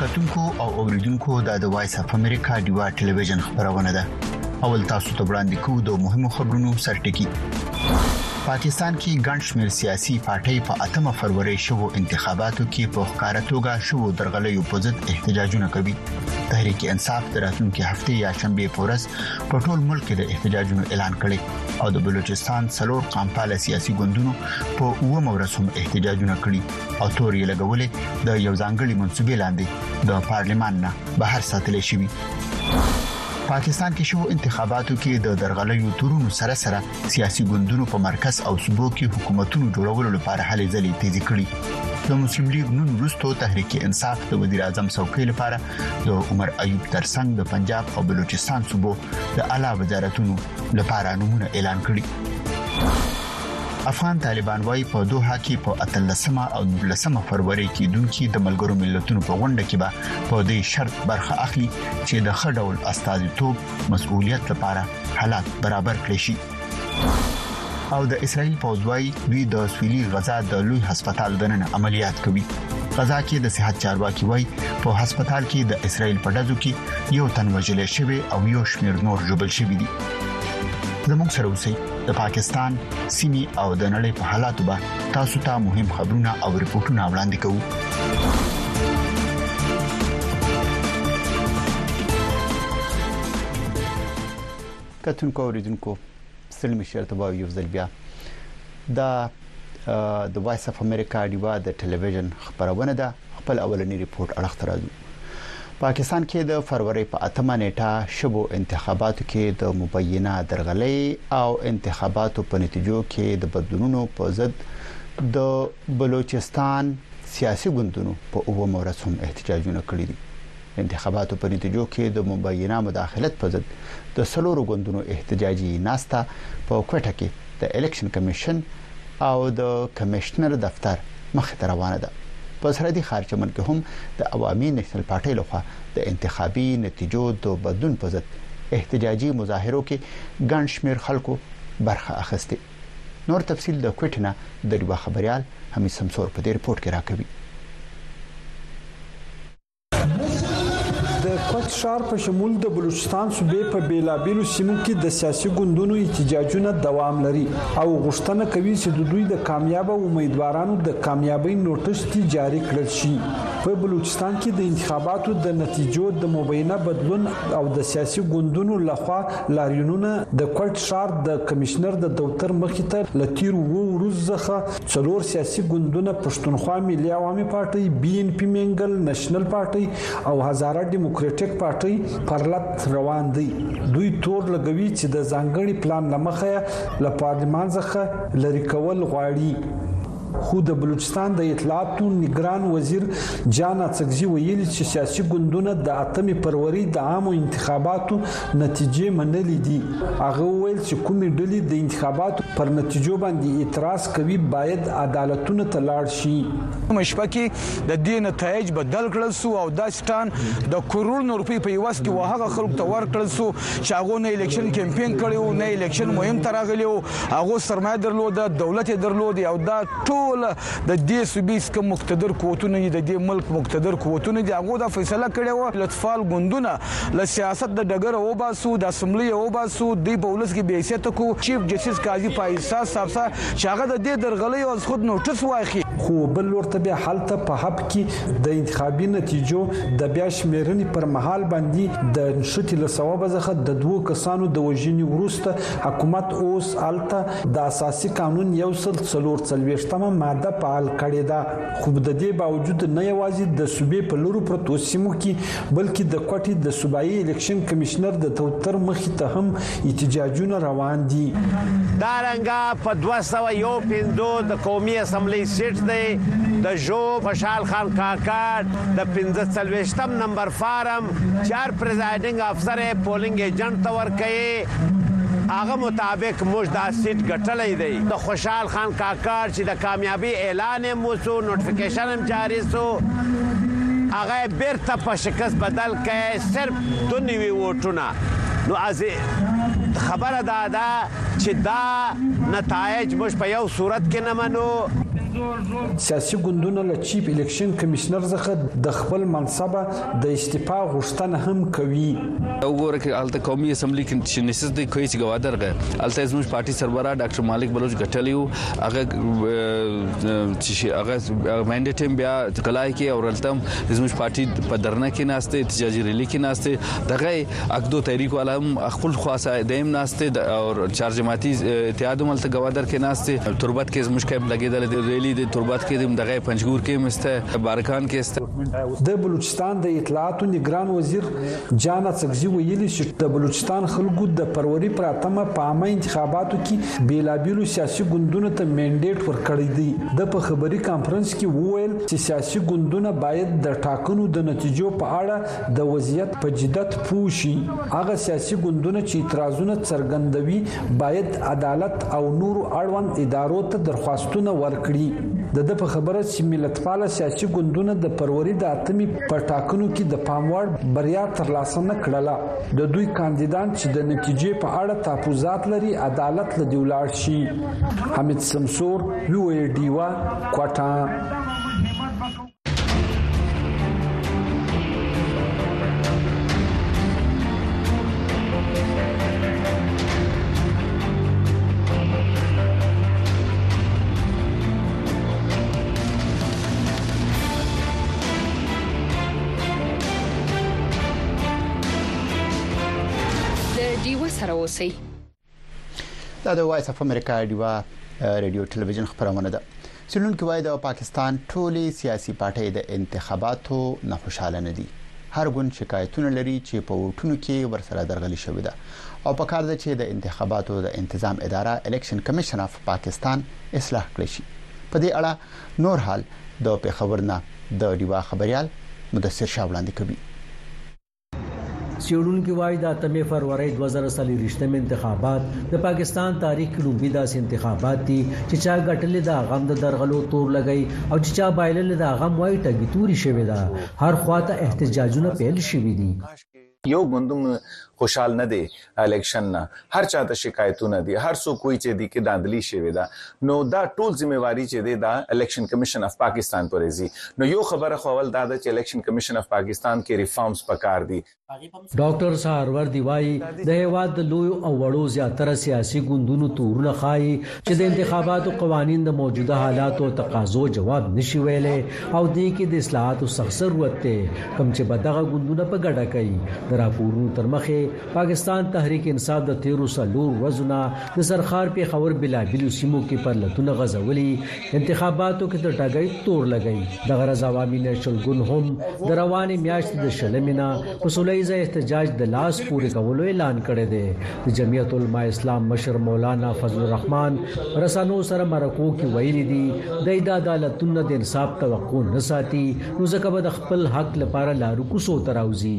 کتونکو او اوریدونکو د د وایس اف امریکا دیوا ټلویزیون خبرونه ده اول تاسو ته وړاندې کوو د مهمو خبرونو سرټکی پاکستان کې ګڼ شمېر سیاسي پارټۍ په اتمه فروری شوو انتخاباتو کې په ښکارا توګه شوو درغلیو په ضد احتجاجونه کوي تحریک انصاف د راتلونکي هفته یا شنبه په ورځ په ټول ملک کې د احتجاجونو اعلان کړي او د بلوچستان څلور قامپاله سیاسي ګوندونو په اوه مورس هم احتجاجونه کړي او تور یې لګولې د یو ځانګړي منسوبې لاندې د پارلمان نه بهر ساتل شوی پاکستان کې شو انتخاباتو کې د درغلیو تورونو سره سره سیاسي ګوندونو په مرکز او صوبو کې حکومتونو جوړولو لپاره هلې ځلې تیزې کړې د مسلم لیگ نون وروسته تحریک انصاف د وزیر اعظم څوکۍ لپاره د عمر ایوب ترڅنګ د پنجاب او بلوچستان صوبو د اعلی وزارتونو لپاره نمونه اعلان کړي افغان طالبان وايي په دوحه کې په اتلسمه او نولسمه فروری کې دونکو د ملګرو ملتونو په غونډه کې به په دې شرط برخه اخلي چې د خډول استازیتوب مسؤلیت لپاره حالات برابر کړی شي او د اسرایل پوځ وايي دوی د سویلي غزا د لوی هسپتال دننه عملیات کوي غزا کې د صحت چارواکي وایي په هسپتال کې د اسرایل په دزو کې یو تن وژل شوی او یو شمیر نور ژوبل شوی دي زموږ سره اوسئ د پاکستان سیمه او د نړۍ په حالاتو به تاسو ته مهم خبرونه او رپورټونه وړاندې کوو کتونکو اوریدونکو ستړي مشه ته وایو یو ځل بیا دا د وایس اف امریکا دیوا د ټلویزیون خبرونه ده خپل اولنی ریپورت اړه راځو پاکستان کې د فروری په اتمه نیټه شبو انتخاباتو کې د مبینه درغلې او انتخاباتو په نتیجو کې د بدلونونو په ضد د بلوچستان سیاسي ګوندونو په اوو مورث هم احتجاجونه کړي دي انتخاباتو په نتیجو کې د مبینه مداخلت په ضد د سلورو ګوندونو احتجاجي ناسته په کوټه کې د الیکشن کمیشن او د کمشنر دفتر مخې ته روانه ده. په سرحدي ښار چمن کې هم د عوامي نېشنل پارټۍ لخوا د انتخابي نتیجو د بدلون په ضد احتجاجي مظاهرو کې ګڼ شمېر خلکو برخه اخیستې. نور تفصیل د کوټې نه د ډیوه خبریال حمید سمسور په دې رپورټ کې راکوي. د کوټ شار په شمول د بلوچستان صوبې په بیلابیلو سیمو کې د سیاسي ګوندونو احتجاجونه دوام لري او غوښتنه کوي چې د دوی د کامیاب امیدوارانو د کامیابی نوټس دي جاری کړل شي په بلوچستان کې د انتخاباتو د نتیجو د مبینه بدلون او د سیاسي ګوندونو لخوا لاریونونه د کوټ شار د کمشنر د دفتر مخې ته لتیر وو ورځخه څلور سیاسي ګوندونه پښتونخوا ملي عوامي پارټۍ بي ان پي مینګل نېشنل پارټۍ او هزاره ډیموکراټیک پارټۍ پرلت روان دي دوی تور لګوي چې د ځانګړي پلان لمخه له پارلمان څخه لری کول غواړي خو د بلوچستان د اطلاعاتو نگران وزیر جان اڅکزي ویلي چې سیاسي ګوندونه د اتمې پروري د عامو انتخاباتو نتیجې منلې دي هغه وویل چې کومې ډلې د انتخاباتو پر نتیجو باندې اعتراض کوي باید عدالتونه ته لاړ شي مشپه کې د دې نتایج بدل کړل سو او دا سټان د کروڑونو روپۍ په یوس کې وهغه خلکو ته ورکړل سو چې هغه نه الیکشن کمپاین کړي او نه الیکشن مهم ترغلی او هغه سرمایه درلوده دولت درلود او دا ټول د دې صوبې کوم مقتدر قوتونه دي د دې ملک مقتدر قوتونه دي هغه دا فیصله کړې و لطفال ګوندونه له سیاست د ډګره وباسو د اسمبلۍ یې وباسو دوی په ولس کې بې حیثیته کو چیف جسټس قاضي په احساس صاحب سره چې هغه د دې درغلیو از خود نوټس واخلي. خو بل لور ته بیا هلته په حب کې د انتخابي نتیجو د بیا شمېرنې پر مهال باندې د نښتې له سوبه ځخه د دوو کسانو د وژنې وروسته حکومت اوس هلته د اساسي قانون یو سل څلور څلوېښتمه ماده فعال کړې ده خو د دې باوجود نه یوازې د صوبې په لرو پرتو سیمو کې بلکې د کوټې د صوبایي الیکشن کمشنر د توتر مخې ته هم احتجاجونه روان دي دا رنګه په 251 د قومي اسمبلی سیټ دی د جو خوشحال خان کاکړ د 45م نمبر فارم چار پریزایډینګ افسر پولینګ ایجنټ ته ورکړي هغه مطابق موږ دا سیټ ګټلې دی د خوشحال خان کاکړ چې د کامیابی اعلان مو سو نوټیفیکیشن جاري سو هغه يې بيرته په شکست بدل کئ صرف دو نوي ووټونه نو ازي خبره دا ده چي دا نتايج موږ په يو صورت کي نه منو. سياسي ګوندونه له چيف اليکشن کميشنر څخه د خپل منصبه د استعفا غوښتنه هم کوي. ته وګوره که هلته قومي اسمبلي کې چې نشست دی کوي چې ګوادر غه هلته زموږ پارټي سربراه ډاکټر مالک بلوچ ګټلی وو هغه چې هغه منډیټ هم بیا کلای کې او رلتم زموږ پارټي په درنه کې ناشته احتجاجي ریلی کې ناشته دغه اکدو تحریک والا هم خپل خاصه دیم ناشته او چار جماعتي اتحاد ملته گوادر کې ناشته تربت کې زموږ کېب لګیدل د ریلی د تربت کې د دغه پنځګور کې مسته بارکان کې است د بلوچستان د اطلاعاتو نگران وزیر جان اڅکزي ویلي چې د بلوچستان خلکو د فروري پر اتمه په عامه انتخاباتو کې بیلابیلو سیاسي ګوندونو ته مینډیټ ورکړی دی د په خبري کانفرنس کې وویل چې سیاسي ګوندونه باید د ټاکنو د نتیجو په اړه د وضعیت په جدت پوه شي هغه سیاسي ګوندونه چې اعتراضونه څرګندوي باید عدالت او نورو اړوند ادارو ته درخواستونه ورکړي د د په خبره چې ملتپاله سیاسي ګوندونه د فروري د اتمې په ټاکنو کې د پام وړ بریا ترلاسه نه کړله د دوی کاندیدان چې د نتیجې په اړه تحفظات لري عدالت لدی ولاړ شي حمید سمسور وی وی ډیوا کوټه ډیوه سره اوسئ دا د وایس اف امریکا ډیوه ریډیو ټلویزیون خبرونه ده سلونکو وای د پاکستان ټولي سیاسي پارټۍ د انتخاباتو نه خوشاله نه دي هر ګوند شکایتونه لري چې په ووټونو کې ورسره درغلي شوې ده او په کار ده چې د انتخاباتو د تنظیم اداره الیکشن کمیشن اف پاکستان اصلاح کړي شي په دې اړه نور حال د پېښور نه د ډیوه خبریال مدثر شاه وړاندې کوي. څېړونکي وايي، د اتمې فرورۍ دوه زره څلېرویشتم انتخابات د پاکستان تاریخ کې لومړي داسې انتخابات دي چې چا ګټلې ده هغه هم د درغلو تور لګوي او چې چا بایللې ده هغه هم وايي ټګي توري شوې ده هر خوا ته احتجاجونه پیل شوي دي. یو ګوند هم خوشحال نه دی الیکشن نه هر چا ته شکایتونه دي هر څوک وایي چې دی کې داندلی شوی ده نو دا ټول ذمہ واری چې دی دا الیکشن کمیشن اف پاکستان پر ځي نو یو خبره خو اول دا ده چې الیکشن کمیشن اف پاکستان کې ریفارمز پکار دي ډاکټر سهروردي وايي، د هېواد د لویو او وړو زیاتره سیاسي ګوندونو تورونه ښايي چې د انتخاباتو قوانین د موجوده حالاتو او تقاضو جواب نشي ویلی او دې کې د اصلاحاتو سخت ضرورت دی کوم چې به دغه ګوندونه په ګډه کوي د راپورونو تر مخې پاکستان تحریک انصاف د تیرو څلور ورځو نه د سرخار پیښور بلابلو سیمو کې پر لتون غزولي انتخاباتو کې د ټګۍ تور لګي د غرض عوامي نېشنل ګوند هم د روانې میاشتې د شلمې نه په سوله ییزه احتجاج د لاس پورې کولو اعلان کړی دی د جمعیت علما اسلام مشر مولانا فضل الرحمن رسانو سره مرکو کې ویلي دي د ادا عدالتونه د انصاف توقع نه ساتي نو ځکه به د خپل حق لپاره لارو کوسو تراوزي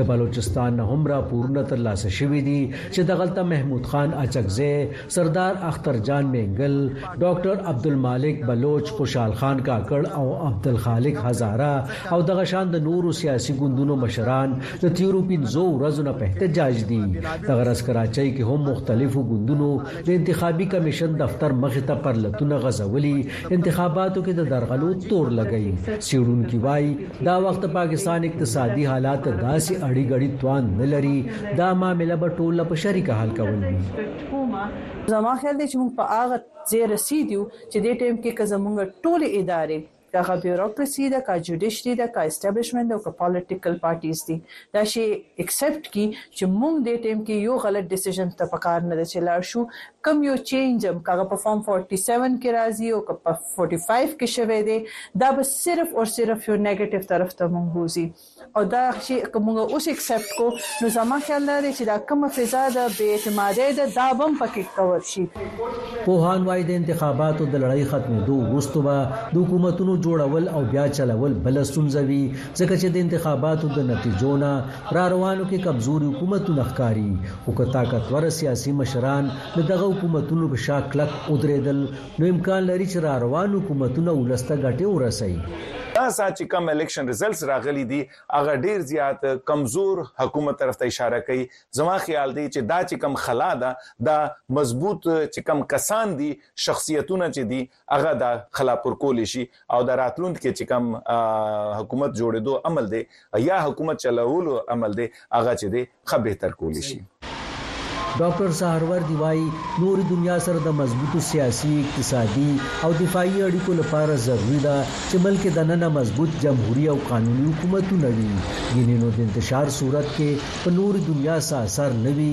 د بلوچستان هم راپورونه ترلاسه شوي دي چې د غلطه محمود خان اچکزه سردار اختر جان مېنګل، ډاکټر عبدالمالک بلوچ، خوشحال خان کاکړ او عبدالخالق هزاره او دغه شان د نورو سیاسي ګوندونو مشران د تېرو پنځو ورځو نه په احتجاج دي. دغه ورځ کراچۍ کې هم مختلفو ګوندونو د انتخابي کمېشن دفتر مخې ته پرلتونه غځولي، انتخاباتو کې د درغلو تور لګوي. څېړونکي وايي، دا وخت د پاکستان اقتصادي حالات داسې اړي ګړي توان نه لري دا معامله به ټوله په شریکه حل کول زما خیال دی چې موږ په هغه ځای رسیدو چې دې ټیم کې که زموږ ټول ادارې کغه بیوروکراسي ده کا جوډیشري ده کا اسټابلیشمنت او کا پالیټیکل پارټیز دي دا شی ایکسپټ کی چې موږ دې ټیم کې یو غلط ډیسیژن ته پکار نه چې لاړ شو کم یو چینج هم کغه په فارم 47 کې راځي او په 45 کې شوه دی دا به صرف او صرف یو نیگیټیو طرف ته موږ بوزي او دا چې که موږ اوس اکسپټ کو نو زما خیال دا دی چې دا کومه فضا د بې اعتمادۍ ده دا به هم پکې کور شي پوهان وایي د انتخاباتو د لړۍ ختمېدو وروسته به د حکومتونو جوړول او بیا چلول بل ستونزه وي ځکه چې د انتخاباتو د نتیجو نه را روانو کې کمزوري حکومتونه ښکاري خو که طاقتور سیاسي مشران د دغه حکومتونو په شا کلک ودرېدل نو امکان لري چې را روان حکومتونه ولس ته ګټې ورسوي. دا ساعت چې کوم الیکشن ریزلټس راغلي دي هغه ډیر زیات کمزور حکومت طرف ته اشاره کوي زما خیال دی چې دا چې کوم خلا ده دا مضبوط چې کوم کسان دي شخصیتونه چې دي هغه دا خلا پر کولی شي او د راتلونکي چې کوم حکومت جوړېدو عمل دی یا حکومت چلولو عمل دی هغه چې دی ښه بهتر کولی شي. ډاکټر سهروردي وايي، نورې دنیا سره د مضبوطو سیاسي، اقتصادي او دفاعي اړیکو لپاره ضروري ده چې ملک دننه مضبوط جمهوري او قانوني حکومتونه وي، ګینې نو د انتشار صورت کې په نورې دنیا څه اثر نه وي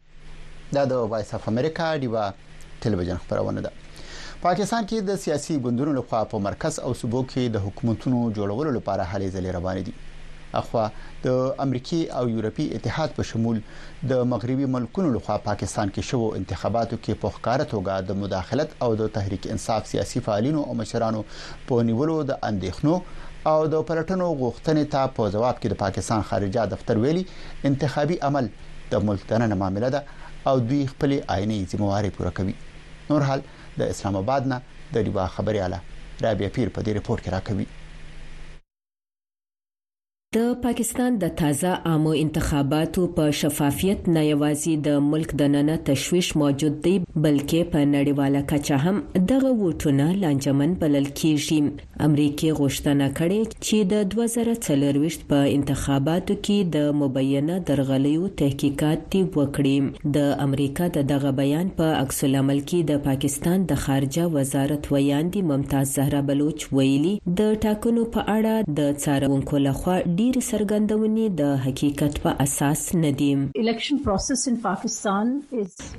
دا د وایس اف امریکا دیوا ټلویزیون خبرونه ده پاکستان کې د سیاسي ګوندونو لخوا په مرکز او صوبو کې د حکومتونو جوړولو لپاره هلې ځلې روان دي اخوا د امریکای او یورپی اتحاد په شمول د مغربي ملکونو لخوا پاکستان کې شوو انتخاباتو کې په ښکاره توګه د مداخلت او د تحریک انصاف سیاسي فعالینو او مشرانو په نیولو د اندېښنو او د پلټنو غوښتنې ته په جواب کې د پاکستان خارجه دفتر ویلي انتخابي عمل د ملک دننه معامله ده او دوی خپل آئینی ذمہ واری پوره کوي نور حال د اسلام آباد نه د ریوا خبریاله رابعه پیر په دې رپورټ کې راکوي د پاکستان د تازه عامو انتخاباتو په شفافیت نه یوازې د ملک د ننه تشویش موجود دی بلکې په نړیواله کچه هم دغه ووټونه لانجمن بلل کیږي امریکې غوښتنه کړې چې د دوه زره څلورویشت په انتخاباتو کې د مبینه درغلیو تحقیقات دې وکړي. د امریکا د دغه بیان په عکس العمل کې د پاکستان د خارجه وزارت ویاندې ممتاز زهرا بلوچ ویلي، د ټاکنو په اړه د څارونکو له خوا ډېرې څرګندونې د حقیقت په اساس نه دي.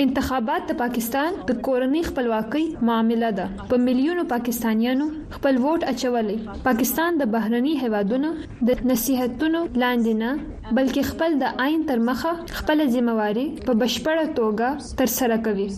انتخابات د پاکستان د کورنۍ خپلواکۍ معامله ده، په ملیونو پاکستانیانو خپل ووټ اچولی، پاکستان د بهرني هیوادونو د نصیحتونو لاندې نه بلکې خپل د آئین تر مخه خپله ذمه واري په بشپړه توګه تر سره کوي.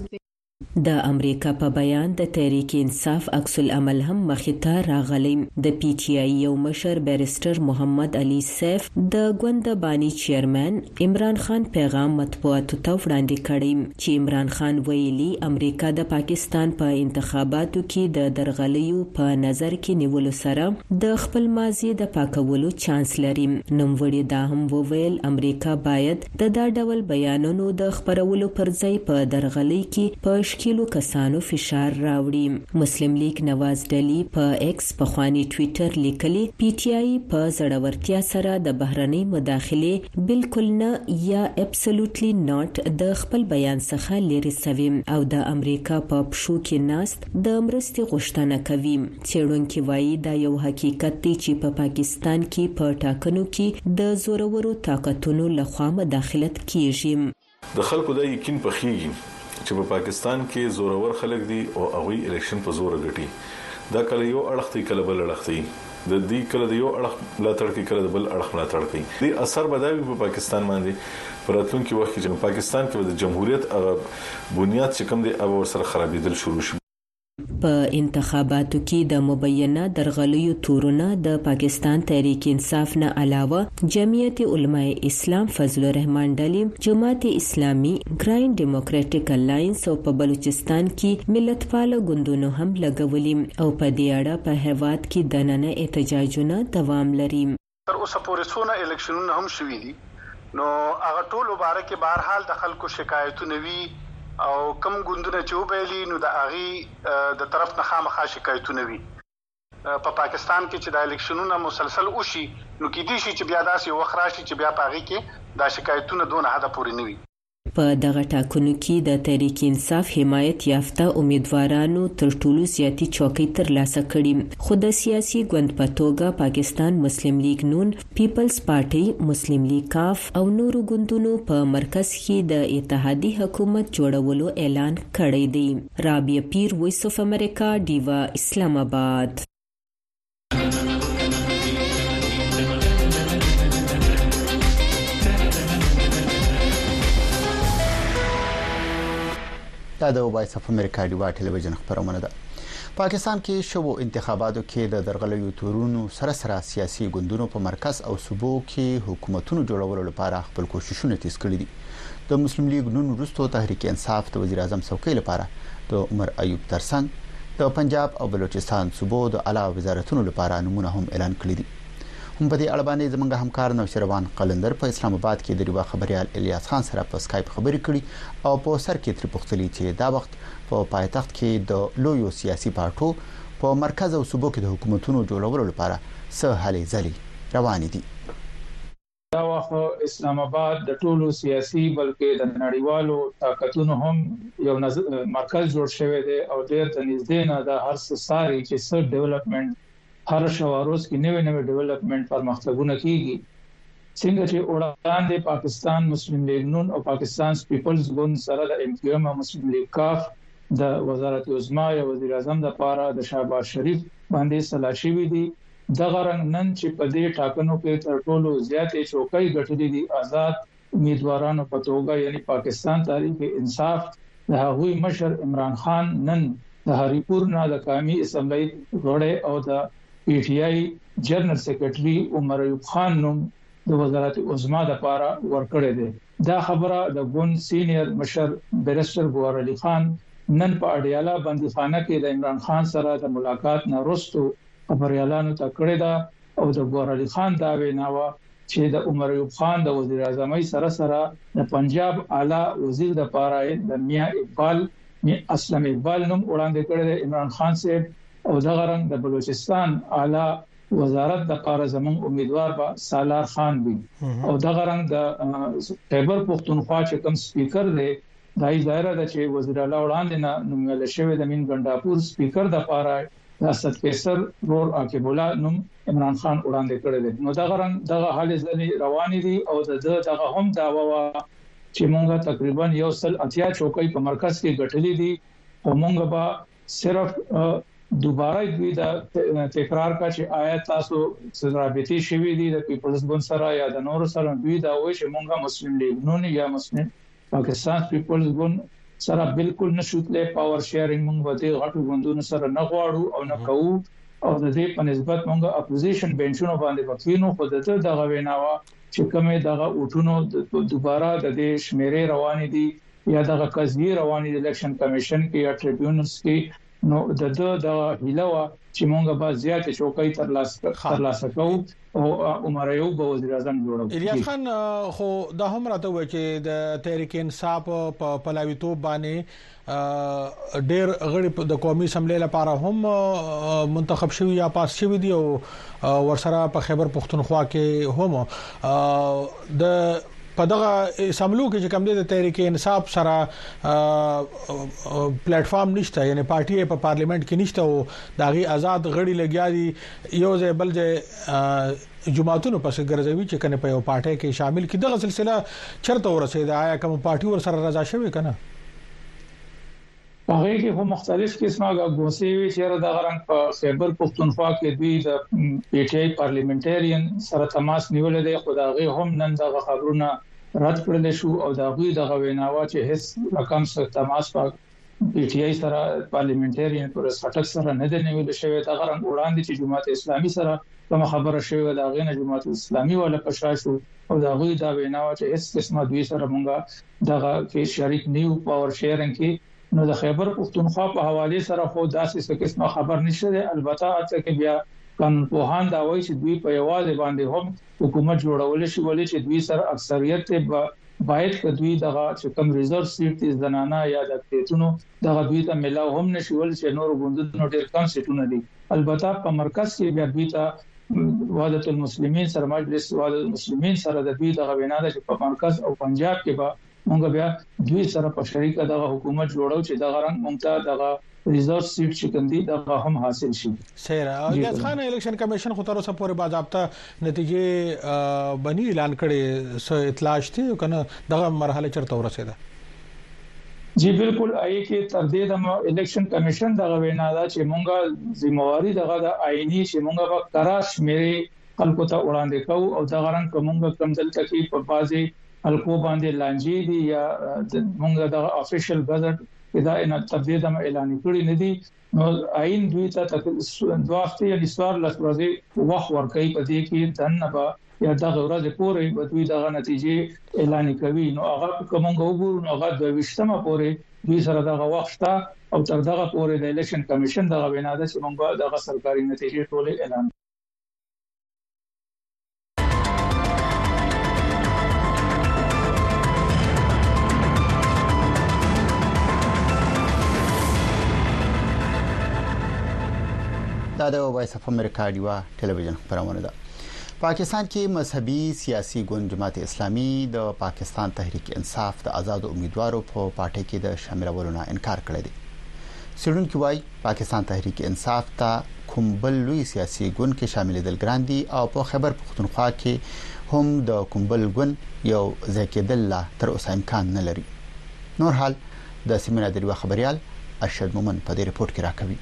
د امریکا په بیان د تحریک انصاف عکس العمل هم مخې ته راغلی، د پي ټي آئي یو مشر بریسټر محمد علي سیف د ګوند د باني چیئرمین، عمران خان پیغام مطبوعاتو ته وړاندې کړی چې عمران خان ویلي امریکا د پاکستان په انتخاباتو کې د درغلیو په نظر کې نیولو سره د خپل ماضي د پاکولو چانس لري. نوموړي دا هم وویل امریکا باید د دا ډول بیانونو د خپرولو پر ځای په درغلۍ کې په ښکیلو کسانو فشار راوړي. مسلم لیګ نواز ډلي په ایکس پخواني ټویټر لیکلي، پي ټي آی په زړورتیا سره د بهرنۍ مداخلې، بلکل نه یا Absolutely Not، د خپل بیان څخه لیرې شوی او د امریکا په پښو کې ناست د مرستې غوښتنه کوي. څیړونکي وایي دا یو حقیقت دی چې په پاکستان کې په ټاکنو کې د زورورو طاقتونو له خوا مداخلت کیږي. د خلکو دا یقین پخیږي چې په پاکستان کې زورور خلک دي او هغوی الیکشن په زوره ګټي. دا کله یو اړخ ته وي کله بل اړخ ته وي. د دوی کله د یو اړخ ملاتړ کوي کله د بل اړخ ملاتړ کوي. د دې اثر به دا وي په پاکستان باندې په راتلونکي وخت کې چې نو پاکستان کې به د جمهوریت هغه بنیاد چې کوم دی هغه به ورسره خرابیدل شروع شي. په انتخاباتو کې د مبینه درغلیو تورونه د پاکستان تحریک انصاف نه علاوه جمعیت علماء اسلام، فضل الرحمان ډلې، جماعت اسلامي، ګراین ډیموکراټیک الاینس او په بلوچستان کې ملتپاله ګوندونو هم لګولي او په دې اړه په هېواد کې دننه احتجاجونه دوام لري. تر اوسه پورې څونه الکشنونه هم شوي دي نو هغه ټولو باره کې بهرحال د خلکو شکایتونه وي او کوم ګوندونه چې وبایلي نو د هغوي د طرف نه خامخا شکایتونه وي. په پاکستان کې چې دا الکشنونه مسلسل وشي نو کیدی شي چې بیا داسې یو وخت راشي چې بیا په هغوي کې دا شکایتونه دونه حده پورې نه وي. په دغه ټاکنو کې د تحریک انصاف حمایت یافته امیدوارانو تر ټولو زیاتي چوکۍ ترلاسه کړي، خو د سیاسي ګوند په توګه پاکستان مسلم لیګ نون، پیپلز پارټۍ، مسلم لیګ کاف او نورو ګوندونو په مرکز کښې د اتحادي حکومت جوړولو اعلان کړی دی. رابعه پیر، وائس آف امریکا، ډیوه، اسلام آباد. دا د وایس اف امریکا ډیوا ټلویزیون خبرونه ده پاکستان کې شوو انتخاباتو کې د درغلیو تورونو سره سره سیاسي ګوندونو په مرکز او صوبو کې حکومتونو جوړولو لپاره خپل کوششونه تیز کړي دي د مسلم لیګ نون وروسته تحریک انصاف د وزیر اعظم څوکۍ لپاره د عمر ایوب ترڅنګ د پنجاب او بلوچستان صوبو د اعلی وزارتونو لپاره نمونه هم اعلان کړی دي هم په دې اړه باندې زمونږ همکار نوشروان قلندر په اسلام آباد کې د ریوا خبريال الیاس خان سره په اسکایپ خبرې کړې او په سر کې تری پوښتلې چې دا وخت په پایتخت کې د لویو سیاسي پارټو په مرکز او صوبو کې د حکومتونو جوړولو لپاره څه هلې ځلې روانې دي دا وخت اسلام آباد د ټولو سیاسي بلکې د نړیوالو طاقتونو هم یو مرکز جوړ شوی دی او ډیر د نږدې نه دا هر څه ساري چې څه ډیولپمنټ هر شواروز کې نوې نوې ډیولپمنټ پرمختګونه کیږي څنګه چې وړاندې پاکستان مسلم لیگ نون او پاکستان پیپلز ګوند سره د ایم کیو ایم مسلم لیگ کاف د وزارت عظما یا وزیر اعظم لپاره د شهباز شریف باندې سلا شوې دي دغه رنګ نن چې په دې ټاکنو کې تر ټولو زیاتې چوکۍ ګټلې دي ازاد امیدوارانو په توګه یعنی پاکستان تحریک انصاف د هغوی مشر عمران خان نن د هری پور نه د قومي اسمبلۍ غړی او د پي ټي آی جنرل سیکرټري عمر ایوب خان نوم د وزارت عظما لپاره ورکړی دی دا خبره د ګوند سینیر مشر بیرسټر ګوهر علي خان نن په اډیالا بندیخانه کې د عمران خان سره د ملاقات نه وروسته خبریالانو ته کړې ده او د ګوهرعلي خان دا وینا وه چې د عمر ایوب خان د وزیراعظمۍ سره سره د پنجاب اعلی وزیر لپاره یې د میا اقبال، میا اسلم اقبال، نوم وړاندې کړی دی، عمران خان صاحب او دغه رنګ د بلوچستان اعلی وزارت لپاره زموږ امیدوار به سالار خان وي او دغه رنګ د خیبر پښتونخوا چې کوم سپیکر دی دای ظاهره ده چې وزیر اعلی وړاندې نه نومول شوی د مین ګنډاپور سپیکر د پاره د اسد قیصر رور عاقب الله نوم عمران خان وړاندې کړی دی نو دغه رنګ دغه هلې ځلې روانې دي او د دغه هم داوا و چې مونږه تقریبا یو سل اتیا چوکۍ په مرکز کې ګټلې دي او مونږ به صرف دوباره دوی دا تکرار کا چې آیا تاسو رابطې شوې دي د پیپلز ګوند سره یا د نورو سره دوی دا وایي چې مونږه مسلم لیګ نون یا مسلم پاکستان پیپلز ګوند سره بالکل نشو تلای پاور شیرینګ مونږ به د غټو ګوندونو سره نه غواړو او نه کوو او د دې په نسبت مونږ اپوزیشن بنچونو باندې بکینو خو د دغه ویناوه چې کومه دغه اوټونو دوباره د دې شمیرې روان دي یا دغه قضیه روان دي الیکشن کمیشن کې یا ټریبیونلز کې نو د ده د هیله وه چې مونږ به زیاتې چوکۍ ترلاسه کوو او عمر ایوب به وزیر اعظم جوړوي الیاس خان خو دا هم راته وایي چې د تحریک انصاف په پلاویتوب باندې ډیر غړي د قومي سملې لپاره هم منتخب شوی یا پاس شوی دی او ورسره په خیبر پښتونخوا کې هم د په دغه سملو کې چې کوم د تحریک انصاف سره پلیټ فارم نشته یعنی پارټي په پارلیمنت کې نشته او داغي آزاد غړي لګیا دي یو ځای بل ځای جماعتونو پس ګرځوي چې کنه په یو پارټي کې شامل کړي دغه سلسله چرته ورسېده آیا کوم پارټي ور سره رضا شوی کنه په هغې کې خو مختلف قسمه غوسې وي چې را دغه رنګ په خیبر پښتونخوا کې دوی د پی ټی آی پارلیمنټرین سره تماس نیول دی خو دا غي هم نن دغه خبرونه رد کړل شو او دا غوی دغه ویناوه چې هیڅ رقم سره تماس په پی ټی آی سره پارلیمنټرین پر سټک سره نه دی نیول شوی دا غرنګ وړاندې چې جماعت اسلامي سره کوم خبره شوې دا غینه جماعت اسلامي ولا پښاشو او دا غوی دا وینا چې هیڅ قسمه دوی سره مونږه دغه کې شریک نه یو پاور شیرنګ کې نو د خیبر پښتونخوا په حواله سره خو داسې څه قسمه خبر نشته دی البته اته کې بیا قانون پوهان دا وایي چې دوی په یوازې باندې هم حکومت جوړول شي ولې چې دوی سره اکثریت ته باید که دوی دغه چې کم ریزرو سیټ دي زنانه یا د اقلیتونو دغه دوی ته ملاو هم نشي ول چې نور ګوندونو ډیر کم سیټونه دي البته په مرکز کې بیا دوی ته وحدت المسلمین سره مجلس وحدت المسلمین سره د دوی دغه وینا ده چې په مرکز او پنجاب کې به مونږ بیا دوی سره په شریکه دغه حکومت جوړو چې دغه رنګ مونږ ته دغه ریزرو سیټ چې کوم دي دغه هم حاصل شي سره او یاد خان الیکشن کمیشن خو تر اوسه پورې باضابطه نتیجې بنی اعلان کړي سو اطلاع شته کنه دغه مرحله چرته ورسېده جی بالکل ای کې تر دې د الیکشن کمیشن دغه وینا ده چې مونږه ذمہواری دغه د آئینی چې مونږه په کراش مری خلکو ته وړاندې کوو او دغه رنګ کومګه کم دلته کې په بازي خلکو باندې لانجې دي یا مونږه دغه افیشل بجټ ادا ان تر دې دمه اعلان کړی نه دي نو عین دوی ته دوه هفته یا نسوار لس ورځې وخت ورکړي په دې کې دنه به یا دغه ورځې پورې به دوی دغه نتیجې اعلان کوي نو هغه کومه وګورو نو هغه د وشتمه پورې دوی سره دغه وخت او تر دغه پورې د الیکشن کمیشن دغه وینا ده چې موږ دغه سرکاري نتیجې ټولې اعلان دا د وایس اف امریکا ډیوا ټلویزیون خبرونه ده پاکستان کې مذهبي سیاسي ګوند جماعت اسلامي د پاکستان تحریک انصاف د آزاد امیدوارو په پارټي کې د شاملولو نه انکار کړی دی سړونکو وايي پاکستان تحریک انصاف ته کوم بل لوی سیاسي ګوند کې شاملیدل ګران دي او په خیبر پښتونخوا کې هم د کوم بل ګوند یو ځای کېدل لا تر اوسه امکان نه لري نور حال د سیمې رادیو خبریال ارشد مومن په دې رپورټ کې راکوي.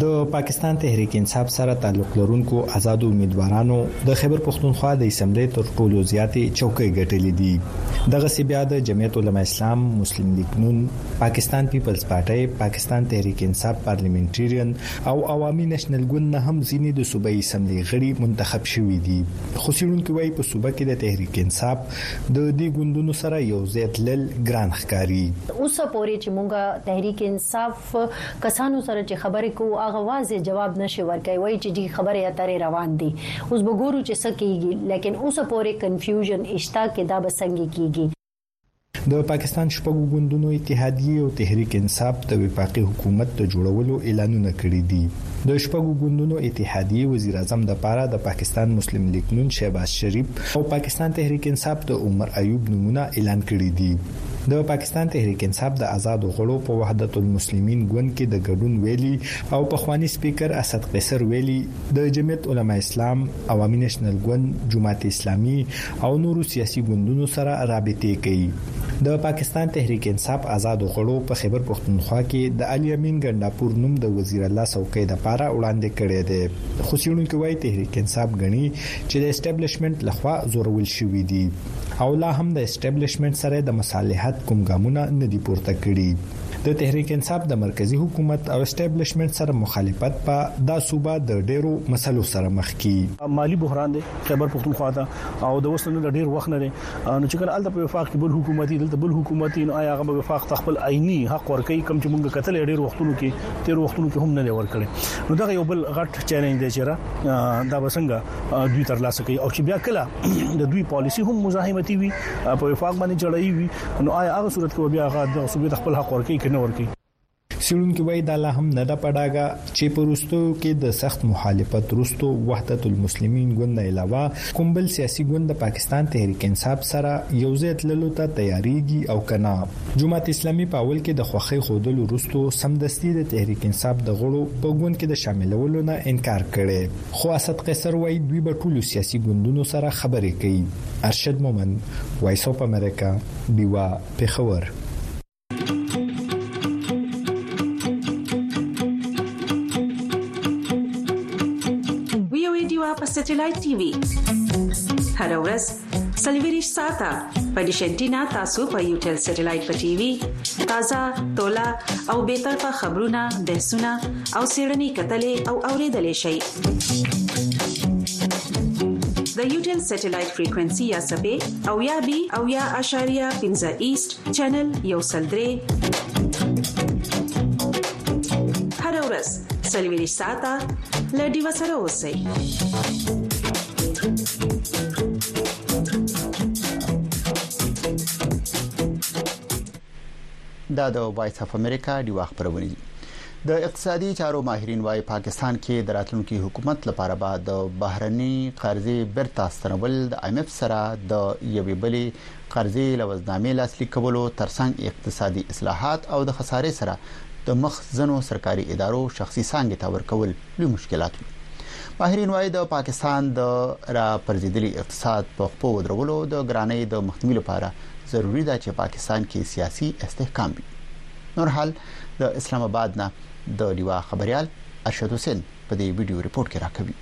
د پاکستان تحریک انصاف سره تعلق لرونکو آزادو امیدوارانو د خیبر پښتونخوا د اسمبلۍ تر ټولو زیاتې چوکۍ ګټلې دي دغه سی بیا د جمعیت علما اسلام مسلم لیګ نون پاکستان پیپلز پارټۍ پاکستان تحریک انصاف پارلیمنټریرین او عوامي نېشنل ګوند نه هم ځینې د صوبه اسمبلۍ غړي منتخب شوي دي خو څېړونکي وایي په صوبه کې د تحریک انصاف د دې ګوندونو سره یو ځای تلل ګران ښکاري اوسه پورې چې موږ تحریک انصاف په کسانو سره چې خبرې کوو هغه واضح جواب نه شي ورکوي وايي چې جي خبرې اترې روان دي اوس به ګورو چې څه کيږي ليکن اوسه پورې کنفيوژن شته که دا به څنګه کيږي. د پاکستان شپږو ګوندونو اتحاديې او تحريک انصاف د وفاقي حکومت د جوړولو اعلانونه کړي دي. د شپږو ګوندونو اتحاديې وزيراعظم دپاره د پاکستان مسلم ليګ نون شهباز شريف او پاکستان تحريک انصاف د عمر ايوب نومونه اعلان کړي دي. د پاکستان تحریک انصاف د آزادو غړو په وحدت المسلمین ګوند کې د ګډون ویلي او پخوانی سپیکر اسد قیصر ویلي د جمعیت علما اسلام، عوامي نېشنل ګوند، جماعت اسلامي او نورو سیاسي ګوندونو سره رابطې کوي. د پاکستان تحریک انصاف آزادو غړو په خېبر پښتونخوا کې د علي امین ګنډاپور نوم د وزیر الله څوکۍ لپاره وړاندې کړی دی خو څېړونکي وايي تحریک انصاف ګڼي چې د اسټبلشمنټ لخوا ځورول شوي دي. او لا هم د اسټبلیشمنت سره د مصالحت کوم ګامونه نه دي پورته کړي د تحریک انصاف د مرکزی حکومت او اسټبلیشمنت سره مخالفت په دا صوبه د ډیرو مسلو سره مخ کی مالی بحران دی خیبر پختونخوا ته او د وسنه د ډیر وخت نه دی نو چې کله الته په وفاق کې بل حکومت دی دلته بل حکومت دی نو آیا هغه وفاق تخپل عیني حق ورکړي کم چې موږ کتل ډیر وختونو کې تیر وختونو کې هم نه دی ورکړي نو دا یو بل غټ چیلنج دی چې را دا بسنګ دوی ترلاسه کوي او چې بیا کله د دوی پالیسی هم مزاحمتي وي په وفاق باندې جړایي وي نو آیا هغه صورت کې بیا هغه د صوبې د خپل حق ورکړي کنه ورکړي سیړونکو وایي دا لا هم نه ده پډاګه چې په روستو کې د سخت مخالفت روستو وحدت المسلمین ګوند علاوه کوم بل سیاسي ګوند د پاکستان تحریک انصاف سره یو ځای تللو ته تیاریږي او کنه جماعت اسلامي په اول کې د خوخي خودل روستو سمدستي د تحریک انصاف د غړو په ګوند کې د شاملولو نه انکار کړي خو اسد قیصر وایي دوی به ټولو سیاسي ګوندونو سره خبرې کوي. ارشد مومند، وایس اف امریکا، ډیوه، پېښور. وي او ای ډیوه په سټیلایټ ټي وي هره ورځ سلیویریش ساته په دیشنټینا تاسو په یو ټل سټلایټ په ټي وي تازه تولا او به طرفه خبرونه بحثونه او سیړنی کتلې او اوریدلې شي د یو ټل سټلایټ فریکوئنسي یا سبې او یا بي او یا اشاریه 15 ایست چینل یو سلدري هر ورځ سلویری ساته لډي وسره اوسئ دا د وایس اف امریکا دی وخت پرونی دی د اقتصادي چارو ماهرین وايي پاکستان کې د راتلونکي حکومت لپاره به د بهرني قرضې برتا ستنول د ایم ایف سره د یوې بلې قرضې لوظنامې لاسلیک کولو تر څنګ اقتصادي اصلاحات او د خسارې سره د مخ ځینو سرکاري ادارو شخصي څانګې ته ورکول لوی مشکلات وو. ماهرین وايي د پاکستان د را پرځیدلي اقتصاد په خپو ودرولو د ګرانۍ د مخنیوي لپاره ضروري ده چې پاکستان کې سیاسي استحکام وي. نور حال د اسلام آباد نه د لیوا خبریال ارشد حسین په دې ویډیو رپورټ کې راکوي.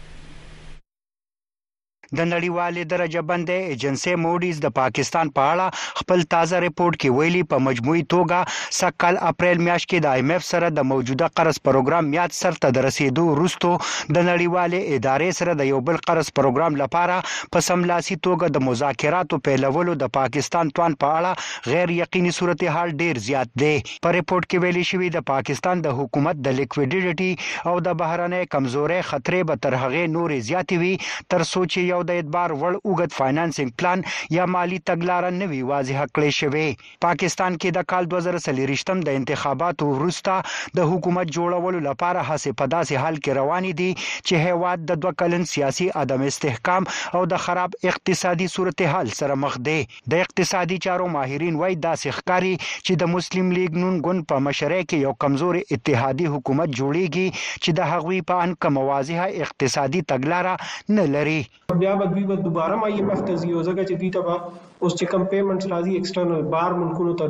د نړیوالې درجه بندې ایجنسۍ موډیز د پاکستان په اړه خپل تازه رپورټ کې ویلي په مجموعي توګه سږکال اپریل میاشت کې د ایم ایف سره د موجوده قرض پروګرام میاد سر ته د رسیدو وروسته د نړیوالې ادارې سره د یو بل قرض پروګرام لپاره په سملاسي توګه د مذاکراتو پیلولو د پاکستان توان په اړه غیر یقیني صورتحال ډیر زیات دی. په رپوټ کې ویلي شوي د پاکستان د حکومت د لیکویډیډټي او د بهرنۍ کمزورۍ خطرې به تر هغې نورې زیاتې وي تر څو چې یو د اعتبار وړ اوږد فاینانسنګ پلان یا مالي تګلاره نه وي واضح کړې شوې. پاکستان کې د کال دوه زره څلویښتم د انتخاباتو وروسته د حکومت جوړولو لپاره هڅې په داسې حال کې روانې دي چې هیواد د دوه کلن سیاسي عدم استحکام او د خراب اقتصادي صورتحال سره مخ دی. د اقتصادي چارو ماهرین وایي، داسې ښکاري چې د مسلم لیګ نون ګوند په مشرۍ کې یو کمزوری اتحادي حکومت جوړېږي چې د هغوی په اند کومه واضحه اقتصادي تګلاره نه لري. بیا به دوی به دوباره آی اېم اېف ته ځي او ځکه چې دوی ته به اوس چې کوم پېمنټس راځي اېکسټرنل بهر ملکونو ته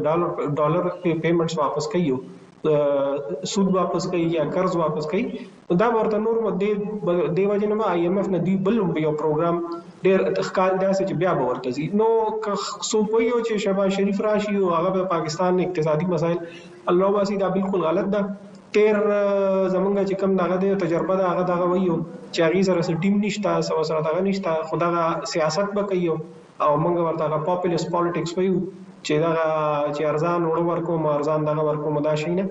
ډالر پېمنټس واپس کوي او سود واپس کوي یا قرض واپس کوي نو دا به ورته نور به دې دې وجه نه به آی ایم ایف نه دوی بل یو پروګرام ډېر ښکار داسې چې بیا به ورته ځي نو که څو پویو چې شهباز شریف راشي او هغه به پاکستان اقتصادي مسایل الله واسي دا بالکل غلط ده تیر زمونږ چې کم دغه دی تجربه دا هغه دغه وایو چې هغه سره ټیم نشته سو سره دغه نشته خدغه سیاست به کوي او مونږ ورته هغه پاپولست پالټکس وایو چې دغه چې ارزان اوړه ورکوم او ارزان دغه ورکوم دا شي نه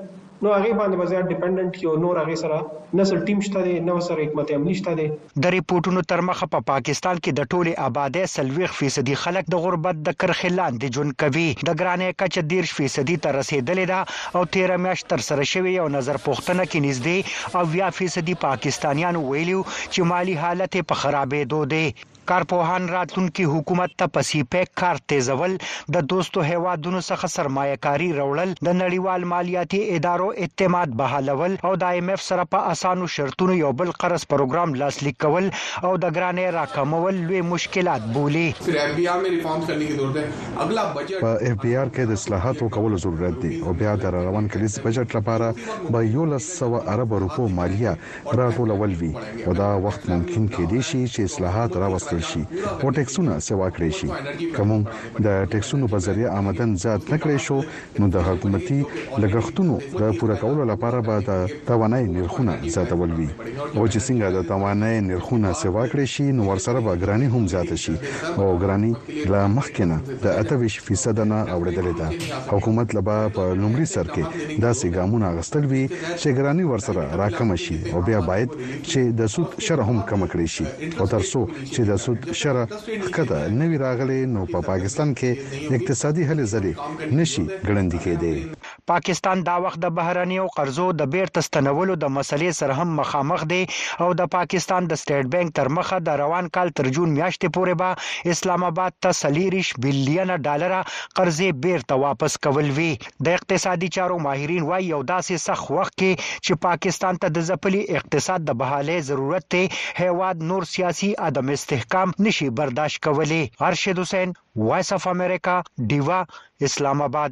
نو هغه باندې به زیات ډیپنډنټ یو نور هغه سره نه سر ټیم شته دی نه سر حکمت عملی شته دی. د رپوټونو تر مخه په پاکستان کې د ټولې ابادۍ څلوېښت فیصدي خلک د غربت د کرښې لاندې ژوند کوي. د ګرانۍ کچه دېرش فیصدي ته رسېدلې ده او تېره میاشت ترسره شوې یو نظر پوښتنه کې نږدې اویا فیصدي پاکستانیانو ویلي چې مالي حالت یې په خرابېدو دی. کارپوهان راتلونکي حکومت ته په سي پیک کار تېزول، د دوستو هېوادونو څخه سرمایه کاري راوړل، د نړیوال مالیاتي ادارو اعتماد بحالول او د IMF سره په اسانو شرطونو یو بل قرض پروګرام لاسلیک کول او د ګرانۍ راکمول لوی مشکلات بولي. پھر ایف بی آر میں ریفارمز کرنے کی ضرورت ہے، اگلا بجټ. په ایف بی آر کې د اصلاحاتو کولو ضرورت دي او بیا د راروان کلیز بجټ لپاره به یولس سوه اربه روپو مالیه را ټولول وي، په دا وخت ممکن کېدی شي چې اصلاحات راوستل شي او ټېکسونه سېوا کړی شي. که مونږ د ټېکسونو په ذريعه آمدن زيات نه کړی شو نو د حکومتي لګښتونو د پوره کولو لپاره به د توانايۍ نرخونه زياتول وي او چې څنګه د توانايۍ نرخونه سېوا کړی شي نو ورسره به ګراني هم زياته شي او ګراني له مخکې نه د اته ویشت فیصده نه اوړېدلې ده. حکومت له به په لومړي سر کې داسې ګامونه اخیستل وي چې ګراني ورسره راکمه شي او بیا باید چې د سود شرح هم کمه کړې شي او تر څو چې د سود شرح ښکته نه وي راغلې نو په پاکستان کې اقتصادي هلې ځلې نه شي ګړندي کېدی. پاکستان دا وخت د بهرنیو قرضو د بېرته ستنولو د مسلې سره هم مخامخ دی او د پاکستان د سټېټ بانک تر مخه د روان کال تر جون میاشتې پورې به اسلام اباد ته څلېرویشت بلیونه ډالره قرضې بېرته واپس کول وي. د اقتصادي چارو ماهرین وايي، یو داسې سخت وخت کې چې پاکستان ته د ځپلي اقتصاد د بحالۍ ضرورت دی، هېواد نور سیاسي عدم استحکام نه شي برداشت کولی. ارشد حسین، وایس اف امریکا، ډیوه، اسلام اباد.